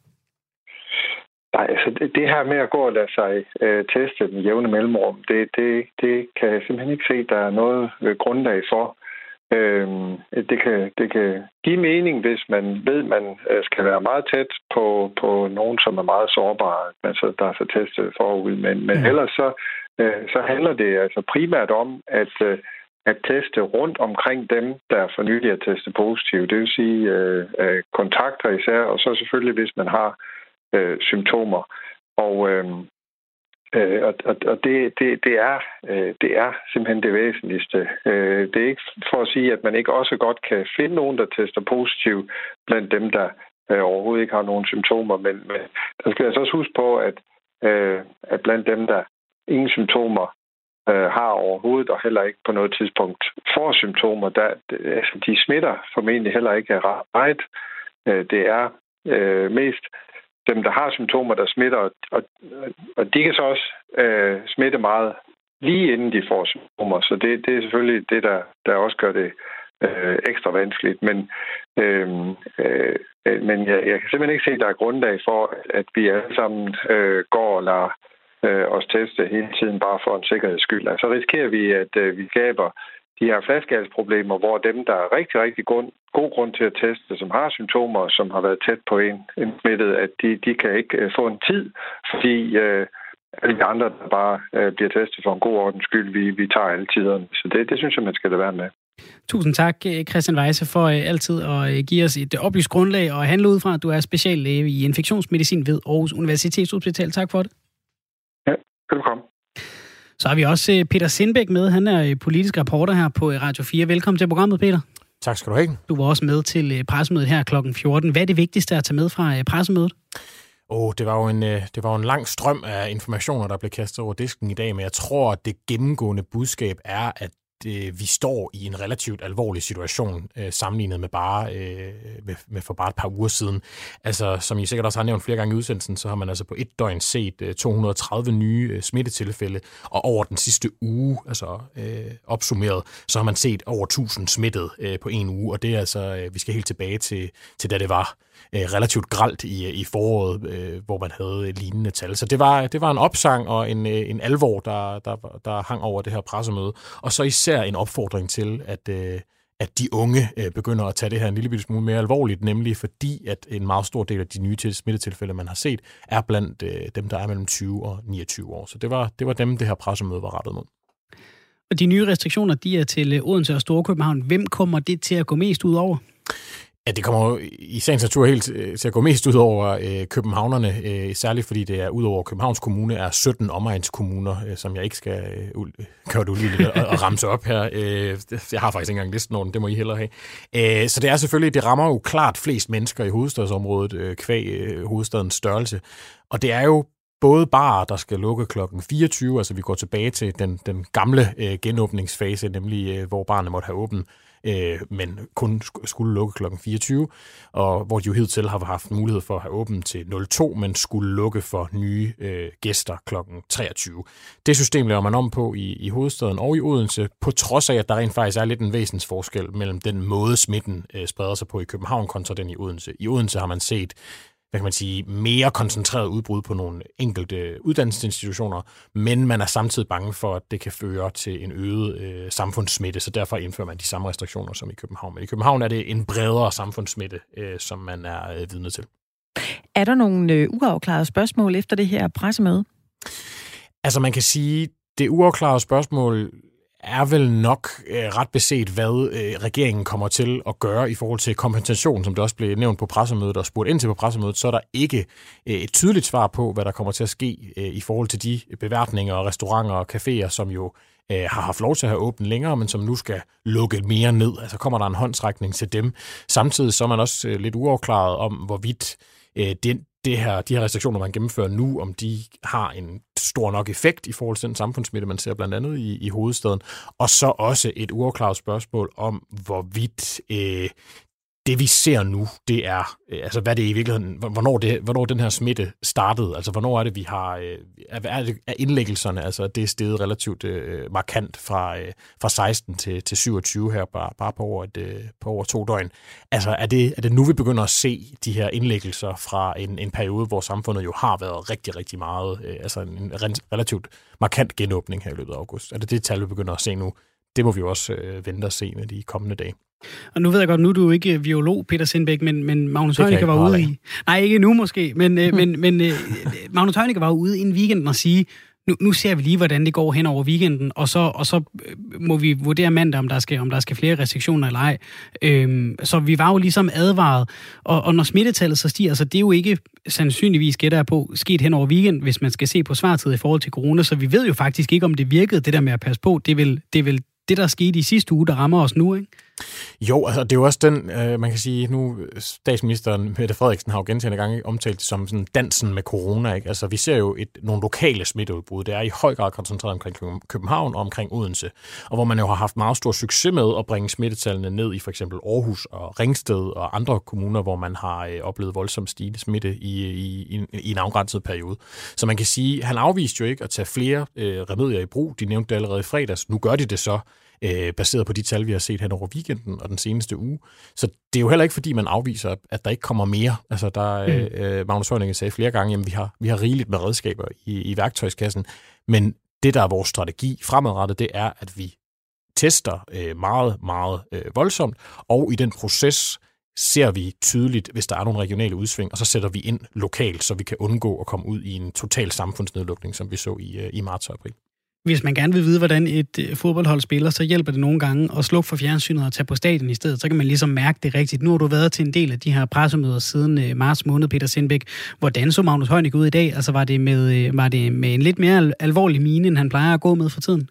Nej, altså det, her med at gå og lade sig øh, teste den jævne mellemrum, det, det, det kan jeg simpelthen ikke se, der er noget øh, grundlag for. Øhm, det, kan, det kan give mening, hvis man ved, at man øh, skal være meget tæt på, på nogen, som er meget sårbare, altså der er så testet forud. Men, men ja. ellers så, øh, så handler det altså primært om, at, øh, at teste rundt omkring dem, der for nylig er testet positive. Det vil sige øh, øh, kontakter især, og så selvfølgelig, hvis man har øh, symptomer. Og, øh, øh, og, og det, det, det, er, øh, det er simpelthen det væsentligste. Øh, det er ikke for at sige, at man ikke også godt kan finde nogen, der tester positiv blandt dem, der øh, overhovedet ikke har nogen symptomer. Men, men der skal jeg så også huske på, at, øh, at blandt dem, der ingen symptomer øh, har overhovedet, og heller ikke på noget tidspunkt får symptomer, der, altså, de smitter formentlig heller ikke af ret. Øh, det er øh, mest dem, der har symptomer, der smitter, og, og, og de kan så også øh, smitte meget lige inden de får symptomer. Så det, det er selvfølgelig det, der, der også gør det øh, ekstra vanskeligt. Men, øh, øh, men jeg, jeg kan simpelthen ikke se, at der er grundlag for, at vi alle sammen øh, går og lader øh, os teste hele tiden bare for en sikkerheds skyld. Altså risikerer vi, at øh, vi skaber de her flaskehalsproblemer, hvor dem, der er rigtig, rigtig god, god grund til at teste, som har symptomer, som har været tæt på en, en smittet, at de, de kan ikke øh, få en tid, fordi øh, alle de andre, der bare øh, bliver testet for en god ordens skyld, vi, vi tager alle tiderne. Så det, det synes jeg, man skal lade være med. Tusind tak, øh, Christian Weisse, for øh, altid at øh, give os et oplyst grundlag og handle ud fra, at du er speciallæge i infektionsmedicin ved Aarhus Universitetshospital. Tak for det. Så har vi også øh, Peter Sindbæk med. Han er øh, politisk reporter her på øh, Radio 4. Velkommen til programmet, Peter. Tak skal du have. Du var også med til pressemødet her kl. 14. Hvad er det vigtigste at tage med fra pressemødet? Oh, det var jo en, det var jo en lang strøm af informationer, der blev kastet over disken i dag, men jeg tror, at det gennemgående budskab er, at øh, vi står i en relativt alvorlig situation øh, sammenlignet med bare øh, med, med for bare et par uger siden. Altså, som I sikkert også har nævnt flere gange i udsendelsen, så har man altså på et døgn set øh, 230 nye øh, smittetilfælde, og over den sidste uge, altså øh, opsummeret, så har man set over 1000 smittet øh, på en uge, og det er altså, øh, vi skal helt tilbage til, til da det var øh, relativt gralt i, i foråret, øh, hvor man havde lignende tal. Så det var, det var en opsang og en, øh, en alvor, der, der, der hang over det her pressemøde. Og så især en opfordring til, at, øh, at de unge øh, begynder at tage det her en lille smule mere alvorligt, nemlig fordi, at en meget stor del af de nye smittetilfælde, man har set, er blandt øh, dem, der er mellem 20 og 29 år. Så det var, det var dem, det her pressemøde var rettet mod. Og de nye restriktioner, de er til øh, Odense og Storkøbenhavn. Hvem kommer det til at gå mest ud over? Ja, det kommer i sagens natur helt øh, til at gå mest ud over øh, københavnerne, øh, særligt fordi det er ud over Københavns Kommune, er 17 omegnskommuner, øh, som jeg ikke skal øh, gøre det ulideligt at, at ramse op her. Øh, jeg har faktisk ikke engang listen over den, det må I hellere have. Øh, så det er selvfølgelig, det rammer jo klart flest mennesker i hovedstadsområdet, øh, kvæg øh, hovedstadens størrelse. Og det er jo både barer, der skal lukke klokken 24, altså vi går tilbage til den, den gamle øh, genåbningsfase, nemlig øh, hvor barnet måtte have åbent øh, men kun skulle lukke kl. 24, og hvor de jo hidtil har haft mulighed for at have åbent til 02, men skulle lukke for nye øh, gæster kl. 23. Det system laver man om på i, i hovedstaden og i Odense, på trods af, at der rent faktisk er lidt en væsensforskel mellem den måde, smitten øh, spreder sig på i København kontra den i Odense. I Odense har man set hvad kan man sige, mere koncentreret udbrud på nogle enkelte uddannelsesinstitutioner, men man er samtidig bange for, at det kan føre til en øget øh, samfundssmitte, så derfor indfører man de samme restriktioner som i København. Men i København er det en bredere samfundssmitte, øh, som man er øh, vidne til. Er der nogle øh, uafklarede spørgsmål efter det her pressemøde? Altså man kan sige, det uafklarede spørgsmål er vel nok øh, ret beset, hvad øh, regeringen kommer til at gøre i forhold til kompensation, som det også blev nævnt på pressemødet og spurgt ind til på pressemødet, så er der ikke øh, et tydeligt svar på, hvad der kommer til at ske øh, i forhold til de beværtninger og restauranter og caféer, som jo øh, har haft lov til at have åbent længere, men som nu skal lukke mere ned. Altså kommer der en håndtrækning til dem. Samtidig så er man også øh, lidt uafklaret om, hvorvidt øh, den, det her, de her restriktioner, man gennemfører nu, om de har en stor nok effekt i forhold til den samfundsmitte, man ser blandt andet i, i hovedstaden. Og så også et uafklaret spørgsmål om, hvorvidt øh, det vi ser nu, det er, øh, altså hvad det er i virkeligheden, hvornår, det, hvornår den her smitte startede, altså hvornår er det, vi har, øh, er, det, er indlæggelserne, altså det er steget relativt øh, markant fra, øh, fra 16 til, til 27 her, bare, bare på, over et, øh, på over to døgn. Altså er det, er det nu, vi begynder at se de her indlæggelser fra en, en periode, hvor samfundet jo har været rigtig, rigtig meget, øh, altså en relativt markant genåbning her i løbet af august. Er det det tal, vi begynder at se nu? Det må vi jo også øh, vente og se med de kommende dage. Og nu ved jeg godt, nu er du ikke biolog, Peter Sindbæk, men, men Magnus Heunicke var ude i... Nej, ikke nu måske, men, øh, men, men øh, Magnus Heunicke var ude i en weekend og sige, nu, nu ser vi lige, hvordan det går hen over weekenden, og så, og så øh, må vi vurdere mandag, om der skal, om der skal flere restriktioner eller ej. Øhm, så vi var jo ligesom advaret, og, og når smittetallet så stiger, så det er jo ikke sandsynligvis, gætter jeg på, sket hen over weekend, hvis man skal se på svartid i forhold til corona, så vi ved jo faktisk ikke, om det virkede, det der med at passe på. Det er vel det, er vel det der skete i sidste uge, der rammer os nu, ikke? Jo, altså det er jo også den, øh, man kan sige, nu statsministeren Mette Frederiksen har jo gentagende gange omtalt det som sådan dansen med corona. Ikke? Altså vi ser jo et, nogle lokale smitteudbrud. Det er i høj grad koncentreret omkring København og omkring Odense, og hvor man jo har haft meget stor succes med at bringe smittetallene ned i for eksempel Aarhus og Ringsted og andre kommuner, hvor man har øh, oplevet voldsomt stigende smitte i, i, i, i en afgrænset periode. Så man kan sige, han afviste jo ikke at tage flere øh, remedier i brug. De nævnte det allerede i fredags. Nu gør de det så øh, baseret på de tal, vi har set hen over weekenden og den seneste uge. Så det er jo heller ikke, fordi man afviser, at der ikke kommer mere. Altså, der, mm. øh, Magnus Heunicke sagde flere gange, at vi har, vi har rigeligt med redskaber i, i værktøjskassen, men det, der er vores strategi fremadrettet, det er, at vi tester øh, meget, meget øh, voldsomt, og i den proces ser vi tydeligt, hvis der er nogle regionale udsving, og så sætter vi ind lokalt, så vi kan undgå at komme ud i en total samfundsnedlukning, som vi så i, øh, i marts og april. Hvis man gerne vil vide, hvordan et øh, fodboldhold spiller, så hjælper det nogle gange at slukke for fjernsynet og tage på stadion i stedet. Så kan man ligesom mærke det rigtigt. Nu har du været til en del af de her pressemøder siden øh, marts måned, Peter Sindbæk. Hvordan så Magnus Heunicke ud i dag? Altså var det, med, øh, var det med en lidt mere alvorlig mine, end han plejer at gå med for tiden?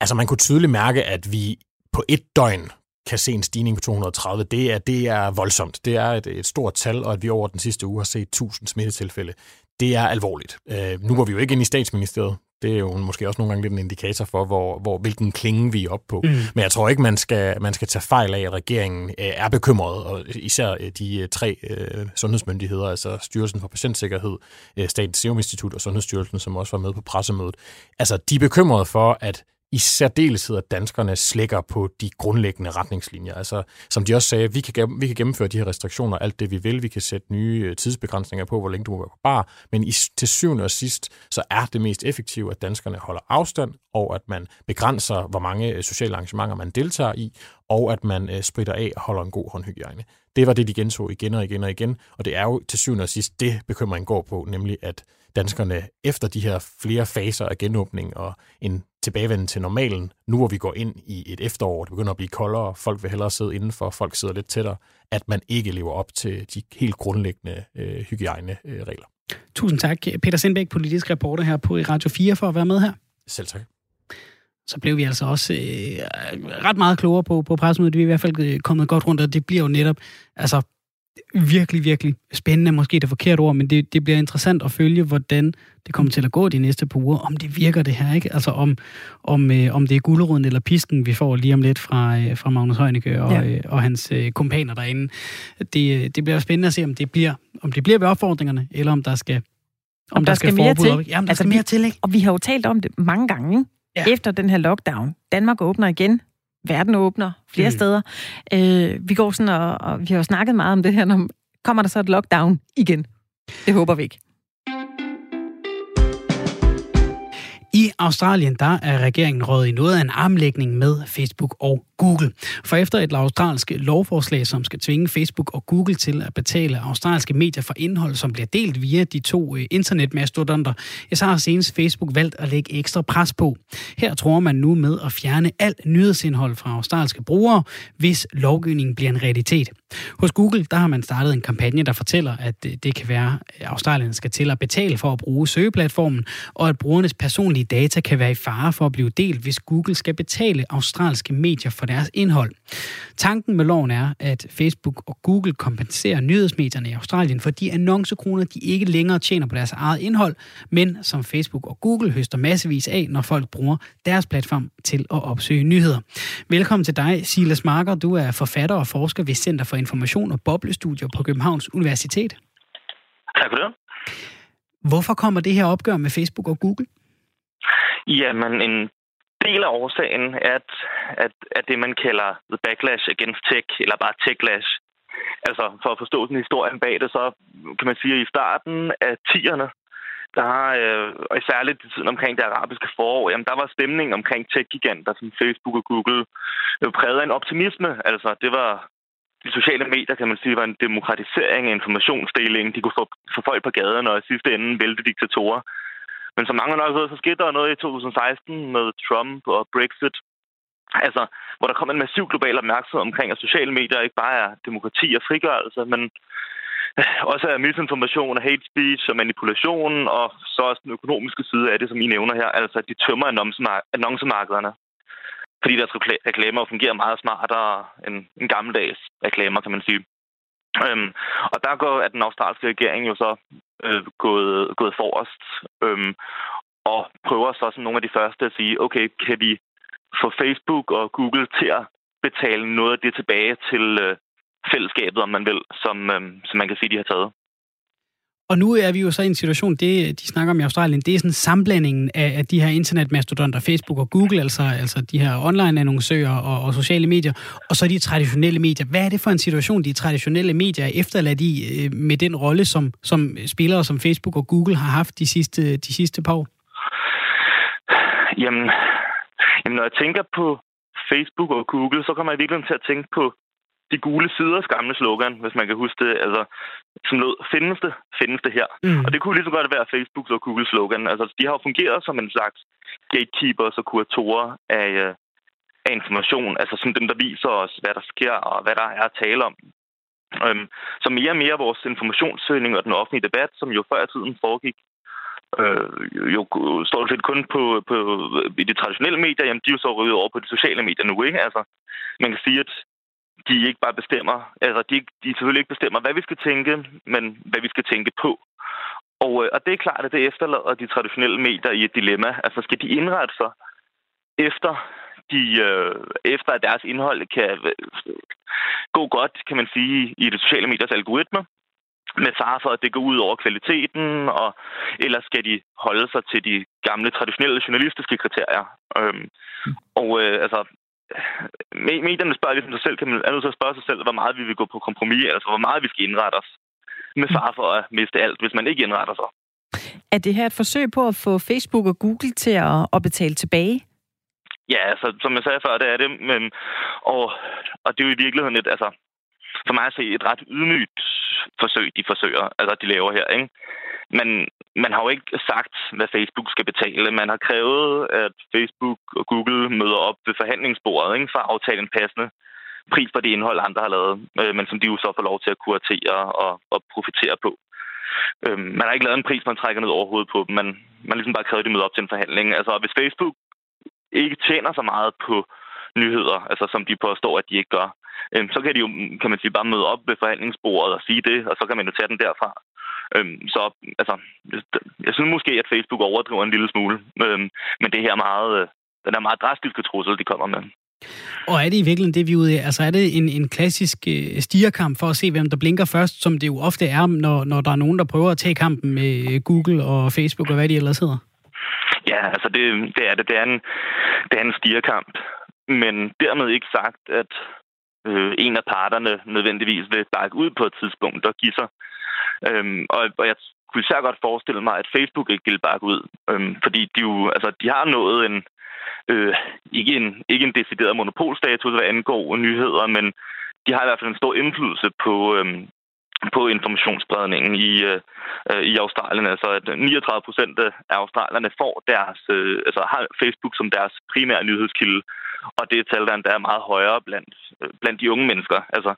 Altså man kunne tydeligt mærke, at vi på et døgn kan se en stigning på 230, det er, det er voldsomt. Det er et, et stort tal, og at vi over den sidste uge har set 1000 smittetilfælde, det er alvorligt. Øh, nu var vi jo ikke ind i statsministeriet. Det er jo måske også nogle gange lidt en indikator for, hvor, hvor, hvilken klinge vi er oppe på. Mm. Men jeg tror ikke, man skal, man skal tage fejl af, at regeringen øh, er bekymret, og især øh, de øh, tre øh, sundhedsmyndigheder, altså Styrelsen for Patientsikkerhed, øh, Statens Serum Institut og Sundhedsstyrelsen, som også var med på pressemødet. Altså, de er bekymrede for, at i særdeleshed, at danskerne slækker på de grundlæggende retningslinjer. Altså, som de også sagde, vi kan, vi kan gennemføre de her restriktioner, alt det vi vil. Vi kan sætte nye øh, tidsbegrænsninger på, hvor længe du må være på bar. Men i, til syvende og sidst, så er det mest effektive, at danskerne holder afstand, og at man begrænser, hvor mange øh, sociale arrangementer man deltager i, og at man øh, spritter af og holder en god håndhygiejne. Det var det, de gentog igen og igen og igen, og det er jo til syvende og sidst det, bekymringen går på, nemlig at danskerne efter de her flere faser af genåbning og en tilbagevenden til normalen, nu hvor vi går ind i et efterår, det begynder at blive koldere, folk vil hellere sidde indenfor, folk sidder lidt tættere, at man ikke lever op til de helt grundlæggende øh, hygiejneregler. Tusind tak, Peter Sindbæk, politisk reporter her på Radio 4, for at være med her. Selv tak. Så blev vi altså også øh, ret meget klogere på, på pressemødet. Vi er i hvert fald øh, kommet godt rundt, og det bliver jo netop altså, virkelig, virkelig spændende, måske det forkerte ord, men det, det bliver interessant at følge, hvordan det kommer til at gå de næste par uger, om det virker det her, ikke? Altså om, om, øh, om det er guleruden eller pisken, vi får lige om lidt fra, øh, fra Magnus Heunicke og, ja. øh, og hans øh, kompaner derinde. Det, øh, det bliver spændende at se, om det bliver, om det bliver ved opfordringerne, eller om der skal om, om der, der skal, skal mere til. Jamen, der altså, skal mere til, ikke? Og vi har jo talt om det mange gange, ja. efter den her lockdown. Danmark åbner igen verden åbner flere mm. steder. Øh, vi går sådan, og, og vi har jo snakket meget om det her, når kommer der så et lockdown igen. Det håber vi ikke. I Australien der er regeringen råd i noget af en armlægning med Facebook og Google. For efter et australsk lovforslag, som skal tvinge Facebook og Google til at betale australske medier for indhold, som bliver delt via de to øh, internetmastodonter, så har senest Facebook valgt at lægge ekstra pres på. Her tror man nu med at fjerne alt nyhedsindhold fra australske brugere, hvis lovgivningen bliver en realitet. Hos Google der har man startet en kampagne, der fortæller, at øh, det kan være, at Australien skal til at betale for at bruge søgeplatformen, og at brugernes personlige data kan være i fare for at blive delt, hvis Google skal betale australske medier for deres indhold. Tanken med loven er, at Facebook og Google kompenserer nyhedsmedierne i Australien for de annoncekroner, de ikke længere tjener på deres eget indhold, men som Facebook og Google høster massevis af, når folk bruger deres platform til at opsøge nyheder. Velkommen til dig, Silas Marker. Du er forfatter og forsker ved Center for Information og Boblestudier på Københavns Universitet. Tak for det. Hvorfor kommer det her opgør med Facebook og Google? Jamen, en del af årsagen er, at, at, at det, man kalder the backlash against tech, eller bare techlash, altså for at forstå den historien bag det, så kan man sige, at i starten af 10'erne, der har, øh, og særligt i tiden omkring det arabiske forår, jamen der var stemningen omkring tech-giganter som Facebook og Google øh, præget af en optimisme. Altså det var de sociale medier, kan man sige, var en demokratisering af informationsdeling. De kunne få, få folk på gaderne og i sidste ende vælte diktatorer. Men som mange nok ved, så skete der noget i 2016 med Trump og Brexit. Altså, hvor der kom en massiv global opmærksomhed omkring, at sociale medier ikke bare er demokrati og frigørelse, men øh, også er misinformation og hate speech og manipulation, og så også den økonomiske side af det, som I nævner her, altså at de tømmer annoncemarkederne. Fordi deres reklamer fungerer meget smartere end en gammeldags reklamer, kan man sige. Øhm, og der går at den australske regering jo så øh, gået, gået forrest øhm, og prøver så som nogle af de første at sige, okay, kan vi få Facebook og Google til at betale noget af det tilbage til øh, fællesskabet, om man vil, som, øh, som man kan sige, de har taget. Og nu er vi jo så i en situation, det de snakker om i Australien, det er sådan sammenblandingen af, af de her internetmastodonter, Facebook og Google, altså, altså de her online-annoncører og, og sociale medier, og så de traditionelle medier. Hvad er det for en situation, de traditionelle medier er efterladt i øh, med den rolle, som, som spillere som Facebook og Google har haft de sidste, de sidste par år? Jamen, jamen, når jeg tænker på Facebook og Google, så kommer jeg virkelig til at tænke på de gule siders gamle slogan, hvis man kan huske det, altså, som lød, findes det, findes det her. Mm. Og det kunne lige så godt være Facebooks og Googles slogan. Altså, de har jo fungeret som en slags gatekeepers og kuratorer af, øh, af information, altså som dem, der viser os, hvad der sker og hvad der er at tale om. Øhm, så mere og mere vores informationssøgning og den offentlige debat, som jo før i tiden foregik, øh, jo stort set kun på, på i de traditionelle medier, jamen de er jo så ryddet over på de sociale medier nu, ikke? Altså, man kan sige, at de ikke bare bestemmer, altså de, de selvfølgelig ikke bestemmer, hvad vi skal tænke, men hvad vi skal tænke på. Og, øh, og det er klart, at det efterlader de traditionelle medier i et dilemma. Altså skal de indrette sig efter, de, øh, efter at deres indhold kan øh, gå godt, kan man sige, i de sociale mediers algoritmer, med far for, at det går ud over kvaliteten, og eller skal de holde sig til de gamle, traditionelle journalistiske kriterier? Øhm, og øh, altså, medierne spørger ligesom sig selv, kan man er nødt til at spørge sig selv, hvor meget vi vil gå på kompromis, altså hvor meget vi skal indrette os med far for at miste alt, hvis man ikke indretter sig. Er det her et forsøg på at få Facebook og Google til at, at betale tilbage? Ja, altså, som jeg sagde før, det er det, men, og, og det er jo i virkeligheden et, altså, for mig at se et ret ydmygt forsøg, de forsøger, altså de laver her, ikke? Men man har jo ikke sagt, hvad Facebook skal betale. Man har krævet, at Facebook og Google møder op ved forhandlingsbordet ikke, for at aftale en passende pris for det indhold, andre har lavet, øh, men som de jo så får lov til at kuratere og, og profitere på. Øh, man har ikke lavet en pris, man trækker ned overhovedet på dem. Man, man har ligesom bare krævet, at de møder op til en forhandling. Altså, hvis Facebook ikke tjener så meget på nyheder, altså som de påstår, at de ikke gør, øh, så kan de jo, kan man sige, bare møde op ved forhandlingsbordet og sige det, og så kan man jo tage den derfra. Øhm, så altså, jeg synes måske, at Facebook overdriver en lille smule. Øhm, men det her meget, øh, den er meget drastiske trussel, de kommer med. Og er det i virkeligheden det, vi er ude i? Altså er det en, en klassisk øh, stigerkamp for at se, hvem der blinker først, som det jo ofte er, når, når der er nogen, der prøver at tage kampen med Google og Facebook og hvad de ellers hedder? Ja, altså det, det er det. Det er en, det er en stigerkamp. Men dermed ikke sagt, at øh, en af parterne nødvendigvis vil bakke ud på et tidspunkt og give sig. Øhm, og, og jeg kunne især godt forestille mig, at Facebook ikke ville bakke ud. Øhm, fordi de jo, altså, de har nået en, øh, ikke, en, ikke en decideret monopolstatus, hvad angår nyheder, men de har i hvert fald en stor indflydelse på, øhm, på informationsspredningen i, øh, i Australien. Altså at 39 procent af australierne får deres, øh, altså har Facebook som deres primære nyhedskilde, og det er tal, der er meget højere blandt, blandt de unge mennesker. Altså,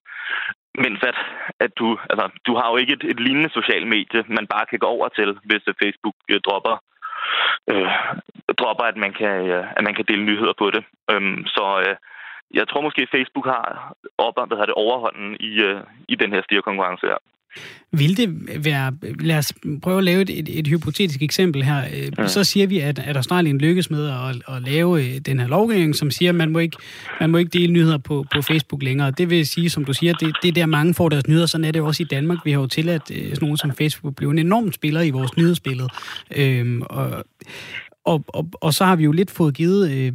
mens at, at du, altså, du har jo ikke et, et lignende socialt medie, man bare kan gå over til, hvis øh, Facebook øh, dropper øh, dropper, at man kan, øh, at man kan dele nyheder på det. Øhm, så øh, jeg tror måske, at Facebook har op, hvad det overhånden i, øh, i den her stierkonkurrence her. Vil det være... Lad os prøve at lave et, et, et hypotetisk eksempel her. Ja. Så siger vi, at, at Australien lykkes med at, at lave øh, den her lovgivning, som siger, at man må ikke, man må ikke dele nyheder på, på Facebook længere. Det vil sige, som du siger, det, det er der mange får deres nyheder. Sådan er det også i Danmark. Vi har jo tilladt øh, sådan nogen som Facebook blive en enorm spiller i vores nyhedsbillede. Øhm, og og, og, og så har vi jo lidt fået givet øh,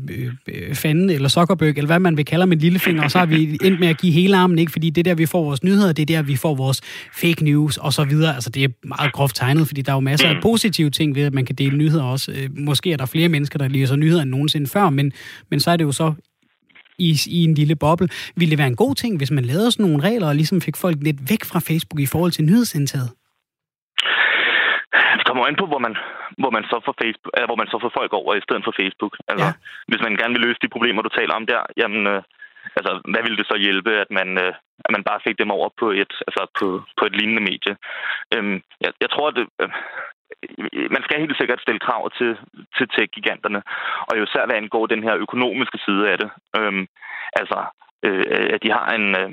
øh, fanden, eller Zuckerberg, eller hvad man vil kalde med lillefinger, og så har vi endt med at give hele armen, ikke? fordi det er der, vi får vores nyheder, det er der, vi får vores fake news, og så videre. Altså, det er meget groft tegnet, fordi der er jo masser af positive ting ved, at man kan dele nyheder også. Øh, måske er der flere mennesker, der læser nyheder end nogensinde før, men, men så er det jo så i, i en lille boble. Ville det være en god ting, hvis man lavede sådan nogle regler, og ligesom fik folk lidt væk fra Facebook i forhold til nyhedsindtaget? Det kommer an på, hvor man, hvor man så får Facebook, eller hvor man så får folk over i stedet for Facebook. Altså, ja. hvis man gerne vil løse de problemer, du taler om der, jamen, øh, altså, hvad ville det så hjælpe, at man, øh, at man bare fik dem over på et, altså, på, på et lignende medie? Øhm, jeg, jeg tror, at øh, man skal helt sikkert stille krav til, til tech-giganterne, og jo især hvad angår den her økonomiske side af det. Øhm, altså, øh, at de har en... Øh,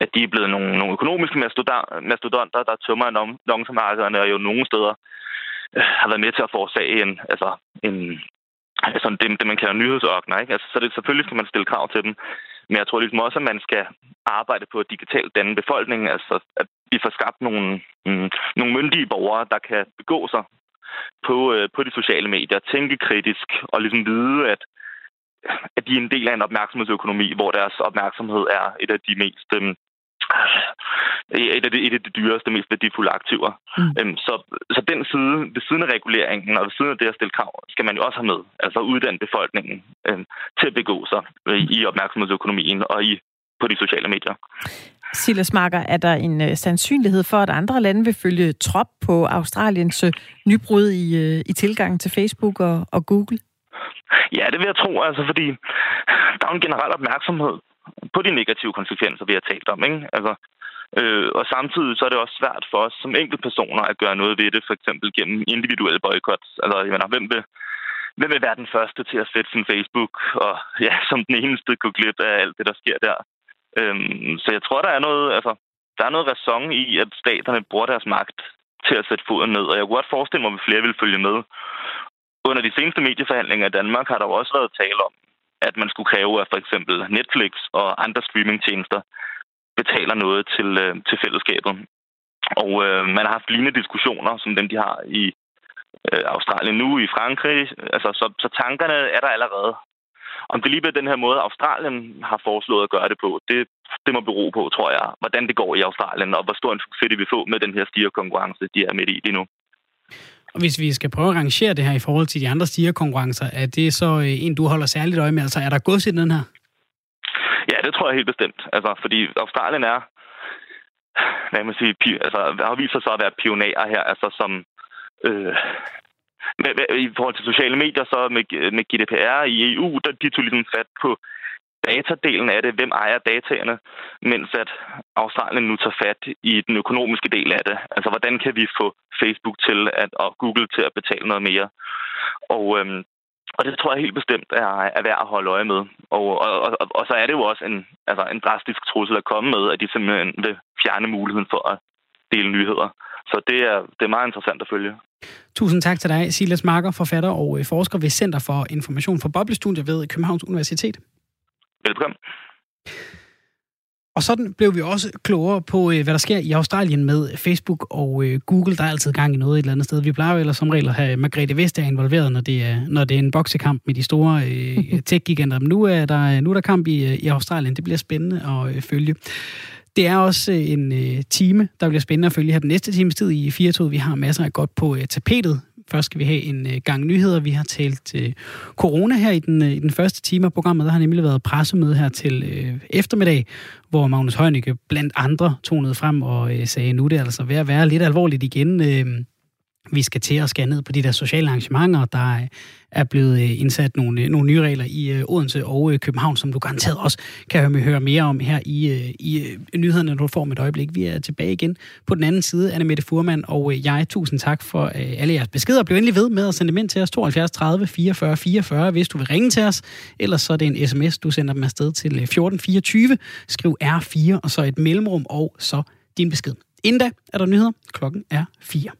at de er blevet nogle, nogle økonomiske mastodonter, der tømmer annoncemarkederne, og jo nogle steder har været med til at forårsage en, altså en, altså det, det man kalder nyhedsørkner. Ikke? Altså, så det, selvfølgelig skal man stille krav til dem. Men jeg tror ligesom også, at man skal arbejde på at digitalt danne befolkningen, altså at vi får skabt nogle, mm, nogle myndige borgere, der kan begå sig på, øh, på de sociale medier, tænke kritisk og ligesom vide, at at de er en del af en opmærksomhedsøkonomi, hvor deres opmærksomhed er et af de mest øh, et af, de, et af de dyreste, mest værdifulde aktiver. Mm. Øhm, så, så den side, ved siden af reguleringen og ved siden af det at stille krav, skal man jo også have med, altså uddanne befolkningen øhm, til at begå sig øh, i opmærksomhedsøkonomien og i på de sociale medier. Silas Marker, er der en uh, sandsynlighed for, at andre lande vil følge trop på Australiens uh, nybrud i, uh, i tilgang til Facebook og, og Google? Ja, det vil jeg tro, altså, fordi der er en generel opmærksomhed på de negative konsekvenser, vi har talt om. Ikke? Altså, øh, og samtidig så er det også svært for os som enkeltpersoner at gøre noget ved det, for eksempel gennem individuelle boykots. Altså, jeg mener, hvem vil, hvem vil være den første til at sætte sin Facebook, og ja, [LAUGHS] som den eneste gå glip af alt det, der sker der. Øhm, så jeg tror, der er noget, altså, der er noget ræson i, at staterne bruger deres magt til at sætte foden ned, og jeg kunne godt forestille mig, at flere vil følge med. Under de seneste medieforhandlinger i Danmark har der jo også været tale om, at man skulle kræve, at for eksempel Netflix og andre streamingtjenester betaler noget til, øh, til fællesskabet. Og øh, man har haft lignende diskussioner, som dem, de har i øh, Australien nu, i Frankrig. Altså, så, så tankerne er der allerede. Om det lige bliver den her måde, Australien har foreslået at gøre det på, det, det må bero på, tror jeg, hvordan det går i Australien, og hvor stor en succes de vil få med den her stigerkonkurrence, de er midt i lige nu. Og hvis vi skal prøve at rangere det her i forhold til de andre stigerkonkurrencer, er det så øh, en, du holder særligt øje med? Altså, er der gods i den her? Ja, det tror jeg helt bestemt. Altså, fordi Australien er, hvad man sige, altså, har vist sig så at være pionerer her, altså som, øh, med, med, i forhold til sociale medier, så med, med GDPR i EU, der de tog ligesom fat på datadelen af det, hvem ejer dataene, mens at Australien nu tager fat i den økonomiske del af det. Altså, hvordan kan vi få Facebook til at, og Google til at betale noget mere? Og, øhm, og det tror jeg helt bestemt er, er værd at holde øje med. Og, og, og, og så er det jo også en, altså en drastisk trussel at komme med, at de simpelthen vil fjerne muligheden for at dele nyheder. Så det er, det er meget interessant at følge. Tusind tak til dig, Silas Marker, forfatter og øh, forsker ved Center for Information for Boblestudier ved Københavns Universitet. Velkommen. Og sådan blev vi også klogere på, øh, hvad der sker i Australien med Facebook og øh, Google. Der er altid gang i noget et eller andet sted. Vi plejer jo ellers som regel at have Margrethe Vestager involveret, når det er, når det er en boksekamp med de store øh, [LAUGHS] tech-giganter. Men nu er, der, nu er der kamp i, i Australien. Det bliver spændende at følge. Det er også en time, der bliver spændende at følge her den næste times tid i 4 Vi har masser af godt på tapetet Først skal vi have en øh, gang nyheder. Vi har talt øh, corona her i den, øh, i den første time af programmet. Der har nemlig været pressemøde her til øh, eftermiddag, hvor Magnus Heunicke blandt andre tonede frem og øh, sagde, nu er det altså ved at være lidt alvorligt igen. Øh, vi skal til at skære ned på de der sociale arrangementer. Der er blevet øh, indsat nogle, øh, nogle nye regler i øh, Odense og København, som du garanteret også kan høre mere om her i, i nyhederne, når du får med et øjeblik. Vi er tilbage igen på den anden side. Anne Mette Furman og jeg. Tusind tak for alle jeres beskeder. Bliv endelig ved med at sende dem ind til os 72 30 44 44, hvis du vil ringe til os. Ellers så er det en sms, du sender dem afsted til 1424. Skriv R4 og så et mellemrum og så din besked. Inden da er der nyheder. Klokken er 4.